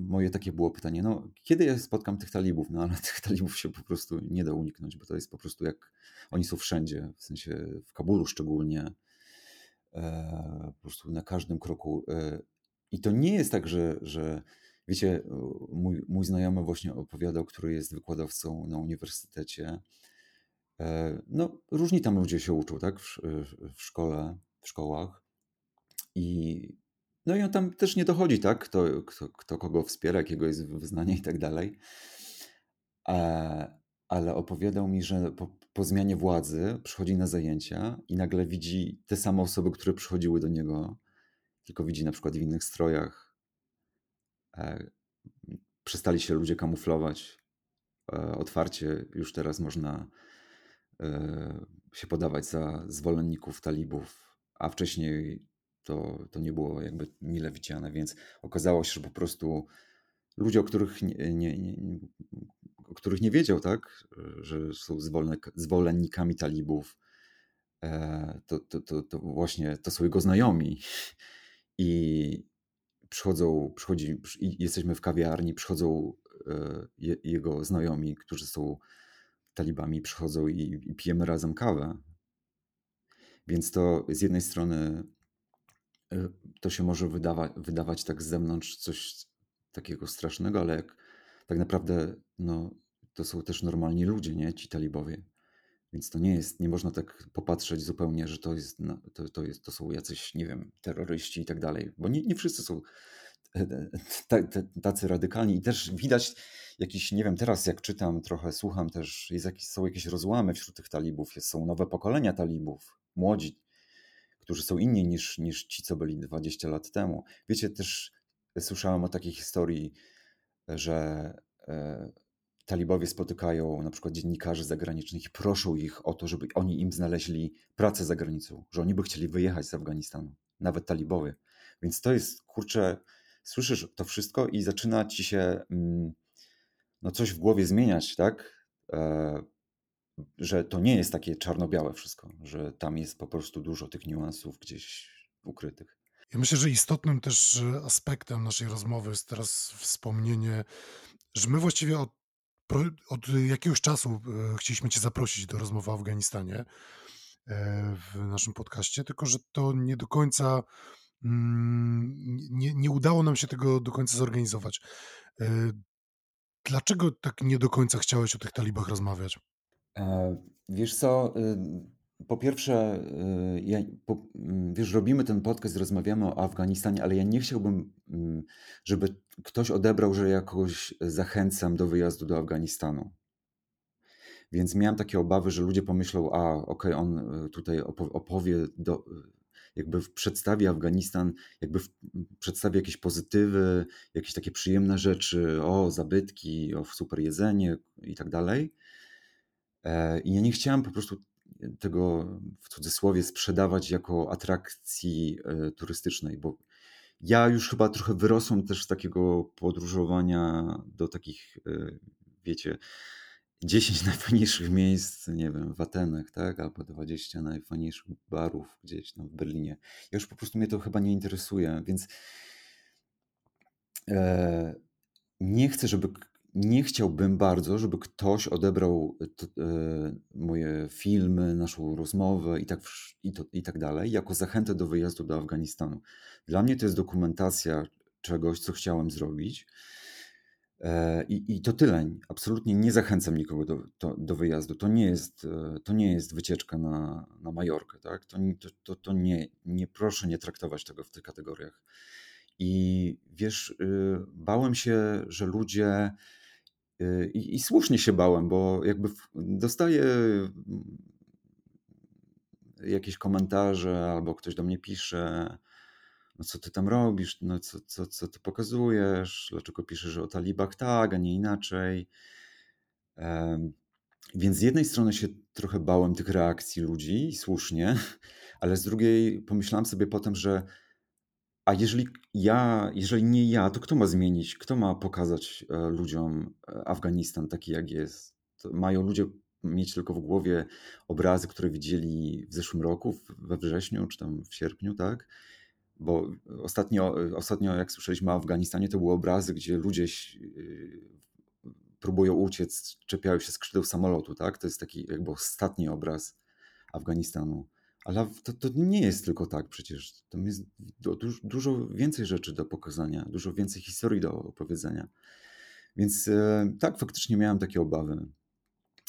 moje takie było pytanie, no kiedy ja spotkam tych talibów? No ale tych talibów się po prostu nie da uniknąć, bo to jest po prostu jak, oni są wszędzie, w sensie w Kabulu szczególnie, e, po prostu na każdym kroku. E, I to nie jest tak, że, że wiecie, mój, mój znajomy właśnie opowiadał, który jest wykładowcą na uniwersytecie, no różni tam ludzie się uczą, tak, w, w szkole, w szkołach i no i on tam też nie dochodzi, tak? Kto, kto, kto kogo wspiera, jakiego jest wyznanie i tak dalej. E, ale opowiadał mi, że po, po, zmianie władzy przychodzi na zajęcia i nagle widzi te same osoby, które przychodziły do niego, tylko widzi na przykład w innych strojach. E, przestali się ludzie kamuflować. E, otwarcie już teraz można się podawać za zwolenników talibów, a wcześniej to, to nie było jakby mile widziane, więc okazało się, że po prostu ludzie, o których nie, nie, nie o których nie wiedział, tak, że są zwolennikami talibów, e, to, to, to, to właśnie to są jego znajomi. I przychodzą, przychodzi, jesteśmy w kawiarni, przychodzą e, jego znajomi, którzy są talibami, przychodzą i, i pijemy razem kawę. Więc to z jednej strony to się może wydawa wydawać tak z zewnątrz coś takiego strasznego, ale jak tak naprawdę no, to są też normalni ludzie, nie? Ci talibowie. Więc to nie jest, nie można tak popatrzeć zupełnie, że to jest, no, to, to, jest, to są jacyś, nie wiem, terroryści i tak dalej, bo nie, nie wszyscy są tacy radykalni i też widać jakiś, nie wiem, teraz jak czytam, trochę słucham też, jest jakieś, są jakieś rozłamy wśród tych talibów, jest, są nowe pokolenia talibów, młodzi, którzy są inni niż, niż ci, co byli 20 lat temu. Wiecie, też słyszałem o takiej historii, że e, talibowie spotykają na przykład dziennikarzy zagranicznych i proszą ich o to, żeby oni im znaleźli pracę za granicą, że oni by chcieli wyjechać z Afganistanu, nawet talibowie. Więc to jest, kurczę, słyszysz to wszystko i zaczyna ci się mm, no coś w głowie zmieniać, tak? E, że to nie jest takie czarno-białe wszystko, że tam jest po prostu dużo tych niuansów gdzieś ukrytych. Ja myślę, że istotnym też aspektem naszej rozmowy jest teraz wspomnienie, że my właściwie od, od jakiegoś czasu e, chcieliśmy Cię zaprosić do rozmowy o Afganistanie e, w naszym podcaście, tylko że to nie do końca Mm, nie, nie udało nam się tego do końca zorganizować. E, dlaczego tak nie do końca chciałeś o tych talibach rozmawiać? E, wiesz co, y, po pierwsze, y, ja, po, mm, wiesz, robimy ten podcast, rozmawiamy o Afganistanie, ale ja nie chciałbym, mm, żeby ktoś odebrał, że jakoś zachęcam do wyjazdu do Afganistanu. Więc miałem takie obawy, że ludzie pomyślą, a okej, okay, on y, tutaj opowie do, jakby przedstawi Afganistan, jakby przedstawi jakieś pozytywy, jakieś takie przyjemne rzeczy, o zabytki, o super jedzenie i tak dalej. E, I ja nie chciałem po prostu tego w cudzysłowie sprzedawać jako atrakcji e, turystycznej, bo ja już chyba trochę wyrosłem też z takiego podróżowania do takich, e, wiecie, 10 najfajniejszych miejsc, nie wiem, w Atenach, tak? Albo 20 najfajniejszych barów gdzieś tam w Berlinie. Ja już po prostu mnie to chyba nie interesuje, więc nie chcę, żeby, nie chciałbym bardzo, żeby ktoś odebrał e, moje filmy, naszą rozmowę i tak, i, to, i tak dalej, jako zachętę do wyjazdu do Afganistanu. Dla mnie to jest dokumentacja czegoś, co chciałem zrobić E, I, I to tyle. Absolutnie nie zachęcam nikogo do, to, do wyjazdu. To nie jest, e, to nie jest wycieczka na, na Majorkę. Tak? To, to, to nie, nie proszę nie traktować tego w tych kategoriach. I wiesz, y, bałem się, że ludzie. Y, I, I słusznie się bałem, bo jakby dostaję mm, jakieś komentarze, albo ktoś do mnie pisze, no co ty tam robisz, no co, co, co ty pokazujesz, dlaczego piszesz o talibach tak, a nie inaczej. Więc z jednej strony się trochę bałem tych reakcji ludzi, słusznie, ale z drugiej pomyślałem sobie potem, że a jeżeli ja, jeżeli nie ja, to kto ma zmienić, kto ma pokazać e, ludziom e, Afganistan taki jak jest? Mają ludzie mieć tylko w głowie obrazy, które widzieli w zeszłym roku, we wrześniu czy tam w sierpniu, tak? Bo ostatnio, ostatnio, jak słyszeliśmy o Afganistanie, to były obrazy, gdzie ludzie y, próbują uciec, czepiają się skrzydeł samolotu, tak? To jest taki jakby ostatni obraz Afganistanu. Ale to, to nie jest tylko tak przecież. Tam jest dużo, dużo więcej rzeczy do pokazania, dużo więcej historii do opowiedzenia. Więc e, tak, faktycznie miałem takie obawy.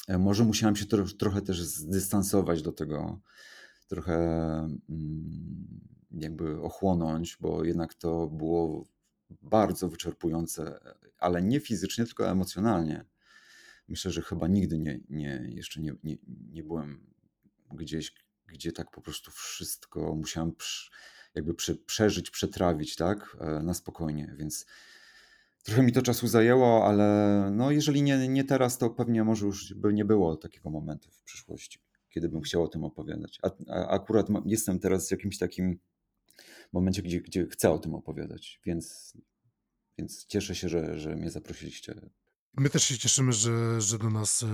E, może musiałem się trochę też zdystansować do tego, trochę mm, jakby ochłonąć, bo jednak to było bardzo wyczerpujące, ale nie fizycznie, tylko emocjonalnie. Myślę, że chyba nigdy nie, nie, jeszcze nie, nie, nie byłem gdzieś, gdzie tak po prostu wszystko musiałem jakby przeżyć, przetrawić, tak, e, na spokojnie, więc trochę mi to czasu zajęło, ale no jeżeli nie, nie teraz, to pewnie może już by nie było takiego momentu w przyszłości, kiedy bym chciał o tym opowiadać. A, a akurat jestem teraz w jakimś takim momencie, gdzie, gdzie chcę o tym opowiadać, więc, więc cieszę się, że, że mnie zaprosiliście. My też się cieszymy, że, że do nas e,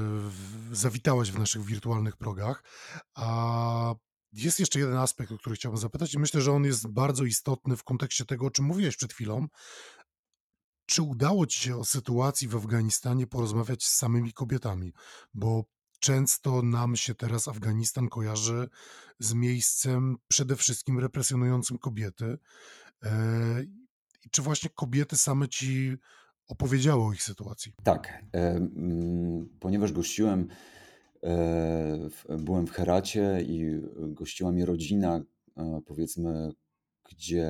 zawitałeś w naszych wirtualnych progach. A jest jeszcze jeden aspekt, o który chciałbym zapytać, i myślę, że on jest bardzo istotny w kontekście tego, o czym mówiłeś przed chwilą. Czy udało ci się o sytuacji w Afganistanie porozmawiać z samymi kobietami? Bo często nam się teraz Afganistan kojarzy z miejscem przede wszystkim represjonującym kobiety. E, I czy właśnie kobiety same ci opowiedziały o ich sytuacji? Tak, ponieważ gościłem, e, byłem w Heracie i gościła mnie rodzina, e, powiedzmy, gdzie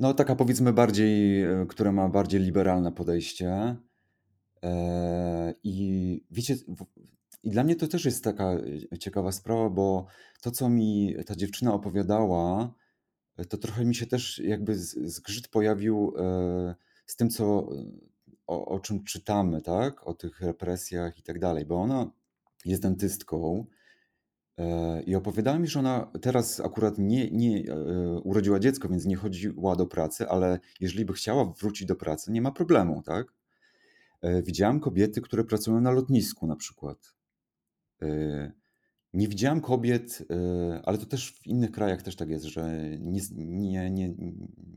no taka powiedzmy bardziej, która ma bardziej liberalne podejście. I wiecie, i dla mnie to też jest taka ciekawa sprawa, bo to, co mi ta dziewczyna opowiadała, to trochę mi się też jakby zgrzyt pojawił z tym, co, o, o czym czytamy, tak? O tych represjach i tak dalej, bo ona jest dentystką e, i opowiadała mi, że ona teraz akurat nie, nie e, urodziła dziecko, więc nie chodziła do pracy, ale jeżeli by chciała wrócić do pracy, nie ma problemu, tak? E, widziałam kobiety, które pracują na lotnisku na przykład. Nie widziałam kobiet, ale to też w innych krajach też tak jest, że nie, nie, nie,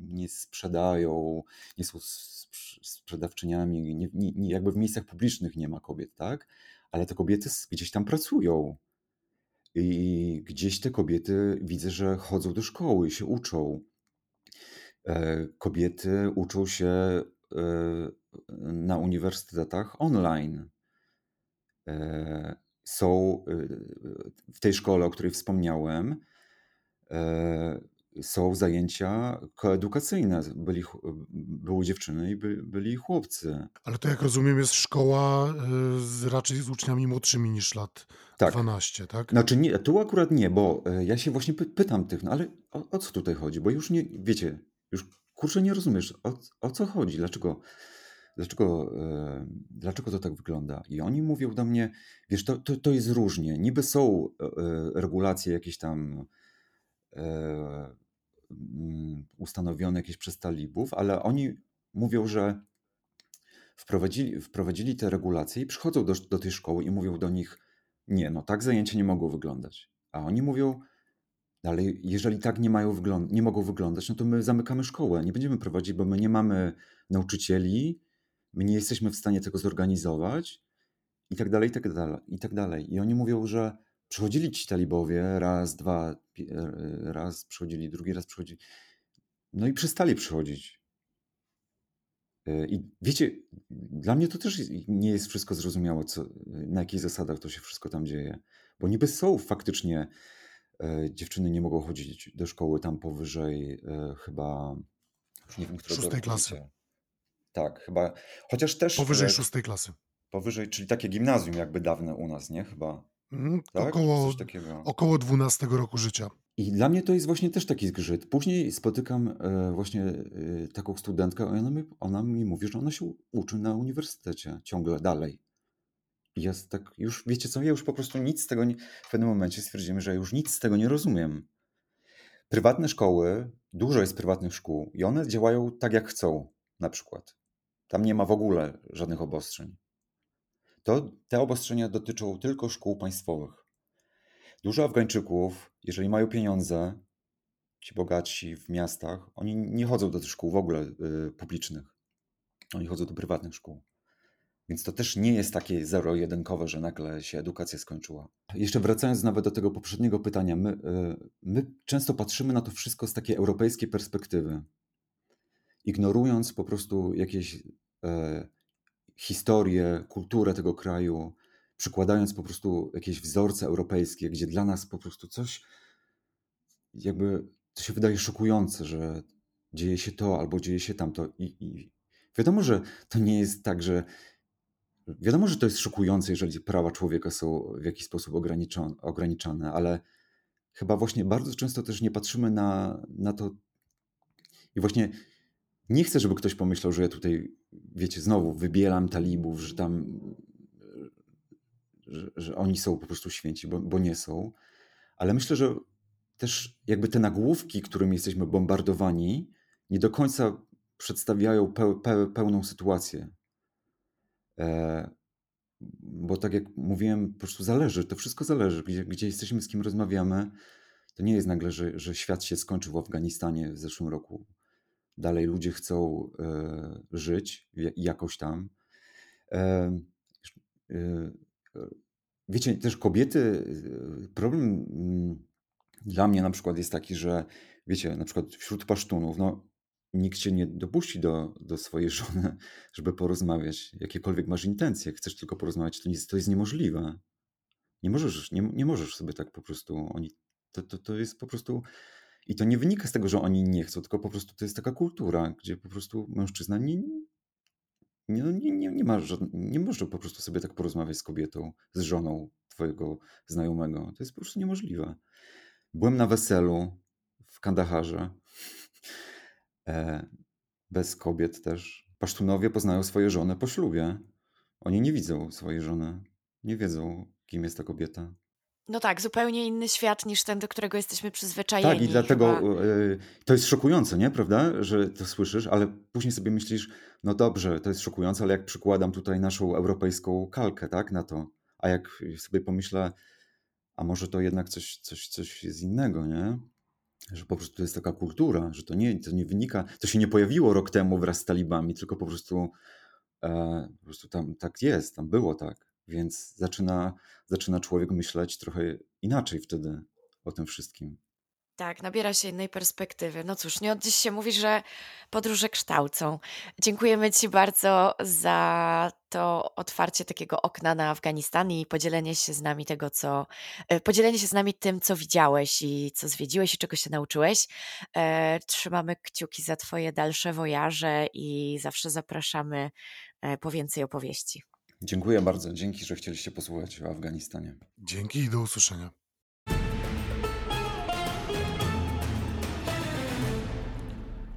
nie sprzedają, nie są sprzedawczyniami, nie, nie, jakby w miejscach publicznych nie ma kobiet, tak? Ale te kobiety gdzieś tam pracują. I gdzieś te kobiety widzę, że chodzą do szkoły, się uczą. E, kobiety uczą się e, na uniwersytetach online. E, są w tej szkole, o której wspomniałem, są zajęcia koedukacyjne. Byli, były dziewczyny i by, byli chłopcy. Ale to jak rozumiem jest szkoła y, z, raczej z uczniami młodszymi niż lat tak. 12, tak? Znaczy nie, tu akurat nie, bo e, ja się właśnie pytam tych, no ale o, o co tutaj chodzi? Bo już nie, wiecie, już kurczę nie rozumiesz, o, o co chodzi, dlaczego, dlaczego, e, dlaczego to tak wygląda? I oni mówią do mnie, wiesz, to, to, to jest różnie, niby są e, regulacje jakieś tam Mm, ustanowione jakieś przez talibów, ale oni mówią, że wprowadzili, wprowadzili te regulacje i przychodzą do, do tej szkoły i mówią do nich, nie, no tak zajęcia nie mogą wyglądać. A oni mówią, ale jeżeli tak nie, mają wygląd- nie mogą wyglądać, no to my zamykamy szkołę, nie będziemy prowadzić, bo my nie mamy nauczycieli, my nie jesteśmy w stanie tego zorganizować i tak dalej, i tak dalej. I, tak dalej. I oni mówią, że Przychodzili ci talibowie, raz, dwa, e, raz przychodzili, drugi raz przychodzili. No i przestali przychodzić. E, I wiecie, dla mnie to też nie jest wszystko zrozumiałe, co, na jakich zasadach to się wszystko tam dzieje. Bo niby są faktycznie, e, dziewczyny nie mogą chodzić do szkoły tam powyżej e, chyba, już nie wiem, Szóstej klasy. Tak, chyba, chociaż też... Powyżej szóstej klasy. Powyżej, czyli takie gimnazjum jakby dawne u nas, nie? Chyba. Mhm, tak? Około, około 12 roku życia. I dla mnie to jest właśnie też taki zgrzyt. Później spotykam e, właśnie e, taką studentkę, i ona mi, ona mi mówi, że ona się uczy na uniwersytecie ciągle dalej. I jest tak, już wiecie co, ja już po prostu nic z tego nie, w pewnym momencie stwierdziłem, że już nic z tego nie rozumiem. Prywatne szkoły, dużo jest prywatnych szkół i one działają tak jak chcą, na przykład. Tam nie ma w ogóle żadnych obostrzeń to te obostrzenia dotyczą tylko szkół państwowych. Dużo Afgańczyków, jeżeli mają pieniądze, ci bogatsi w miastach, oni nie chodzą do tych szkół w ogóle y, publicznych. Oni chodzą do prywatnych szkół. Więc to też nie jest takie zero-jedynkowe, że nagle się edukacja skończyła. Jeszcze wracając nawet do tego poprzedniego pytania, my, y, my często patrzymy na to wszystko z takiej europejskiej perspektywy, ignorując po prostu jakieś y, historię, kulturę tego kraju, przykładając po prostu jakieś wzorce europejskie, gdzie dla nas po prostu coś jakby to się wydaje szokujące, że dzieje się to albo dzieje się tamto. I, i wiadomo, że to nie jest tak, że wiadomo, że to jest szokujące, jeżeli prawa człowieka są w jakiś sposób ograniczane, ale chyba właśnie bardzo często też nie patrzymy na, na to i właśnie nie chcę, żeby ktoś pomyślał, że ja tutaj, wiecie, znowu wybieram talibów, że tam, że, że oni są po prostu święci, bo, bo, nie są. Ale myślę, że też jakby te nagłówki, którymi jesteśmy bombardowani, nie do końca przedstawiają pe, pe, pełną sytuację. E, bo tak jak mówiłem, po prostu zależy, to wszystko zależy, gdzie, gdzie jesteśmy, z kim rozmawiamy. To nie jest nagle, że, że świat się skończył w Afganistanie w zeszłym roku dalej ludzie chcą e, żyć jakoś tam. E, e, wiecie, też kobiety, problem mm, dla mnie na przykład jest taki, że wiecie, na przykład wśród pasztunów, no nikt cię nie dopuści do, do swojej żony, żeby porozmawiać. Jakiekolwiek masz intencje, chcesz tylko porozmawiać, to, jest, to jest niemożliwe. Nie możesz, nie, nie możesz sobie tak po prostu. Oni, to, to, to jest po prostu. I to nie wynika z tego, że oni nie chcą, tylko po prostu to jest taka kultura, gdzie po prostu mężczyzna nie, nie, no nie, nie, nie, ma, nie może po prostu sobie tak porozmawiać z kobietą, z żoną twojego znajomego. To jest po prostu niemożliwe. Byłem na weselu w Kandaharze E, bez kobiet też. Pasztunowie poznają swoje żony po ślubie. Oni nie widzą swojej żony, nie wiedzą, kim jest ta kobieta. No tak, zupełnie inny świat niż ten, do którego jesteśmy przyzwyczajeni. Tak, i dlatego chyba... E, to jest szokujące, nie? Prawda? Że to słyszysz, ale później sobie myślisz, no dobrze, to jest szokujące, ale jak przykładam tutaj naszą europejską kalkę, tak, na to, a jak sobie pomyślę, a może to jednak coś, coś, coś jest innego, nie? że po prostu to jest taka kultura, że to nie, to nie wynika, to się nie pojawiło rok temu wraz z talibami, tylko po prostu, e, po prostu tam tak jest, tam było tak. Więc zaczyna, zaczyna człowiek myśleć trochę inaczej wtedy o tym wszystkim. Tak, nabiera się innej perspektywy. No cóż, nie od dziś się mówi, że podróże kształcą. Dziękujemy Ci bardzo za to otwarcie takiego okna na Afganistan i podzielenie się z nami tego, co. E, podzielenie się z nami tym, co widziałeś i co zwiedziłeś i czego się nauczyłeś. E, trzymamy kciuki za Twoje dalsze wojaże i zawsze zapraszamy e, po więcej opowieści. Dziękuję bardzo. Dzięki, że chcieliście posłuchać o Afganistanie. Dzięki i do usłyszenia.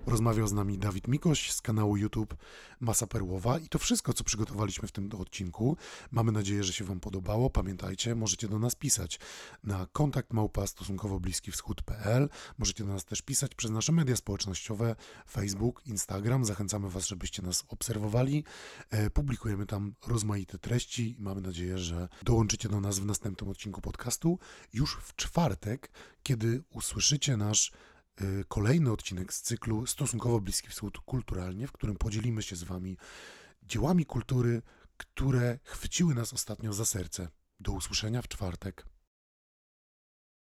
Rozmawiał z nami Dawid Mikoś z kanału YouTube Masa Perłowa i to wszystko, co przygotowaliśmy w tym odcinku. Mamy nadzieję, że się Wam podobało. Pamiętajcie, możecie do nas pisać na kontakt małpa stosunkowo bliski wschód.pl. Możecie do nas też pisać przez nasze media społecznościowe Facebook, Instagram. Zachęcamy Was, żebyście nas obserwowali. E, publikujemy tam rozmaite treści i mamy nadzieję, że dołączycie do nas w następnym odcinku podcastu już w czwartek, kiedy usłyszycie nasz kolejny odcinek z cyklu Stosunkowo Bliski Wschód kulturalnie, w którym podzielimy się z Wami dziełami kultury, które chwyciły nas ostatnio za serce. Do usłyszenia w czwartek.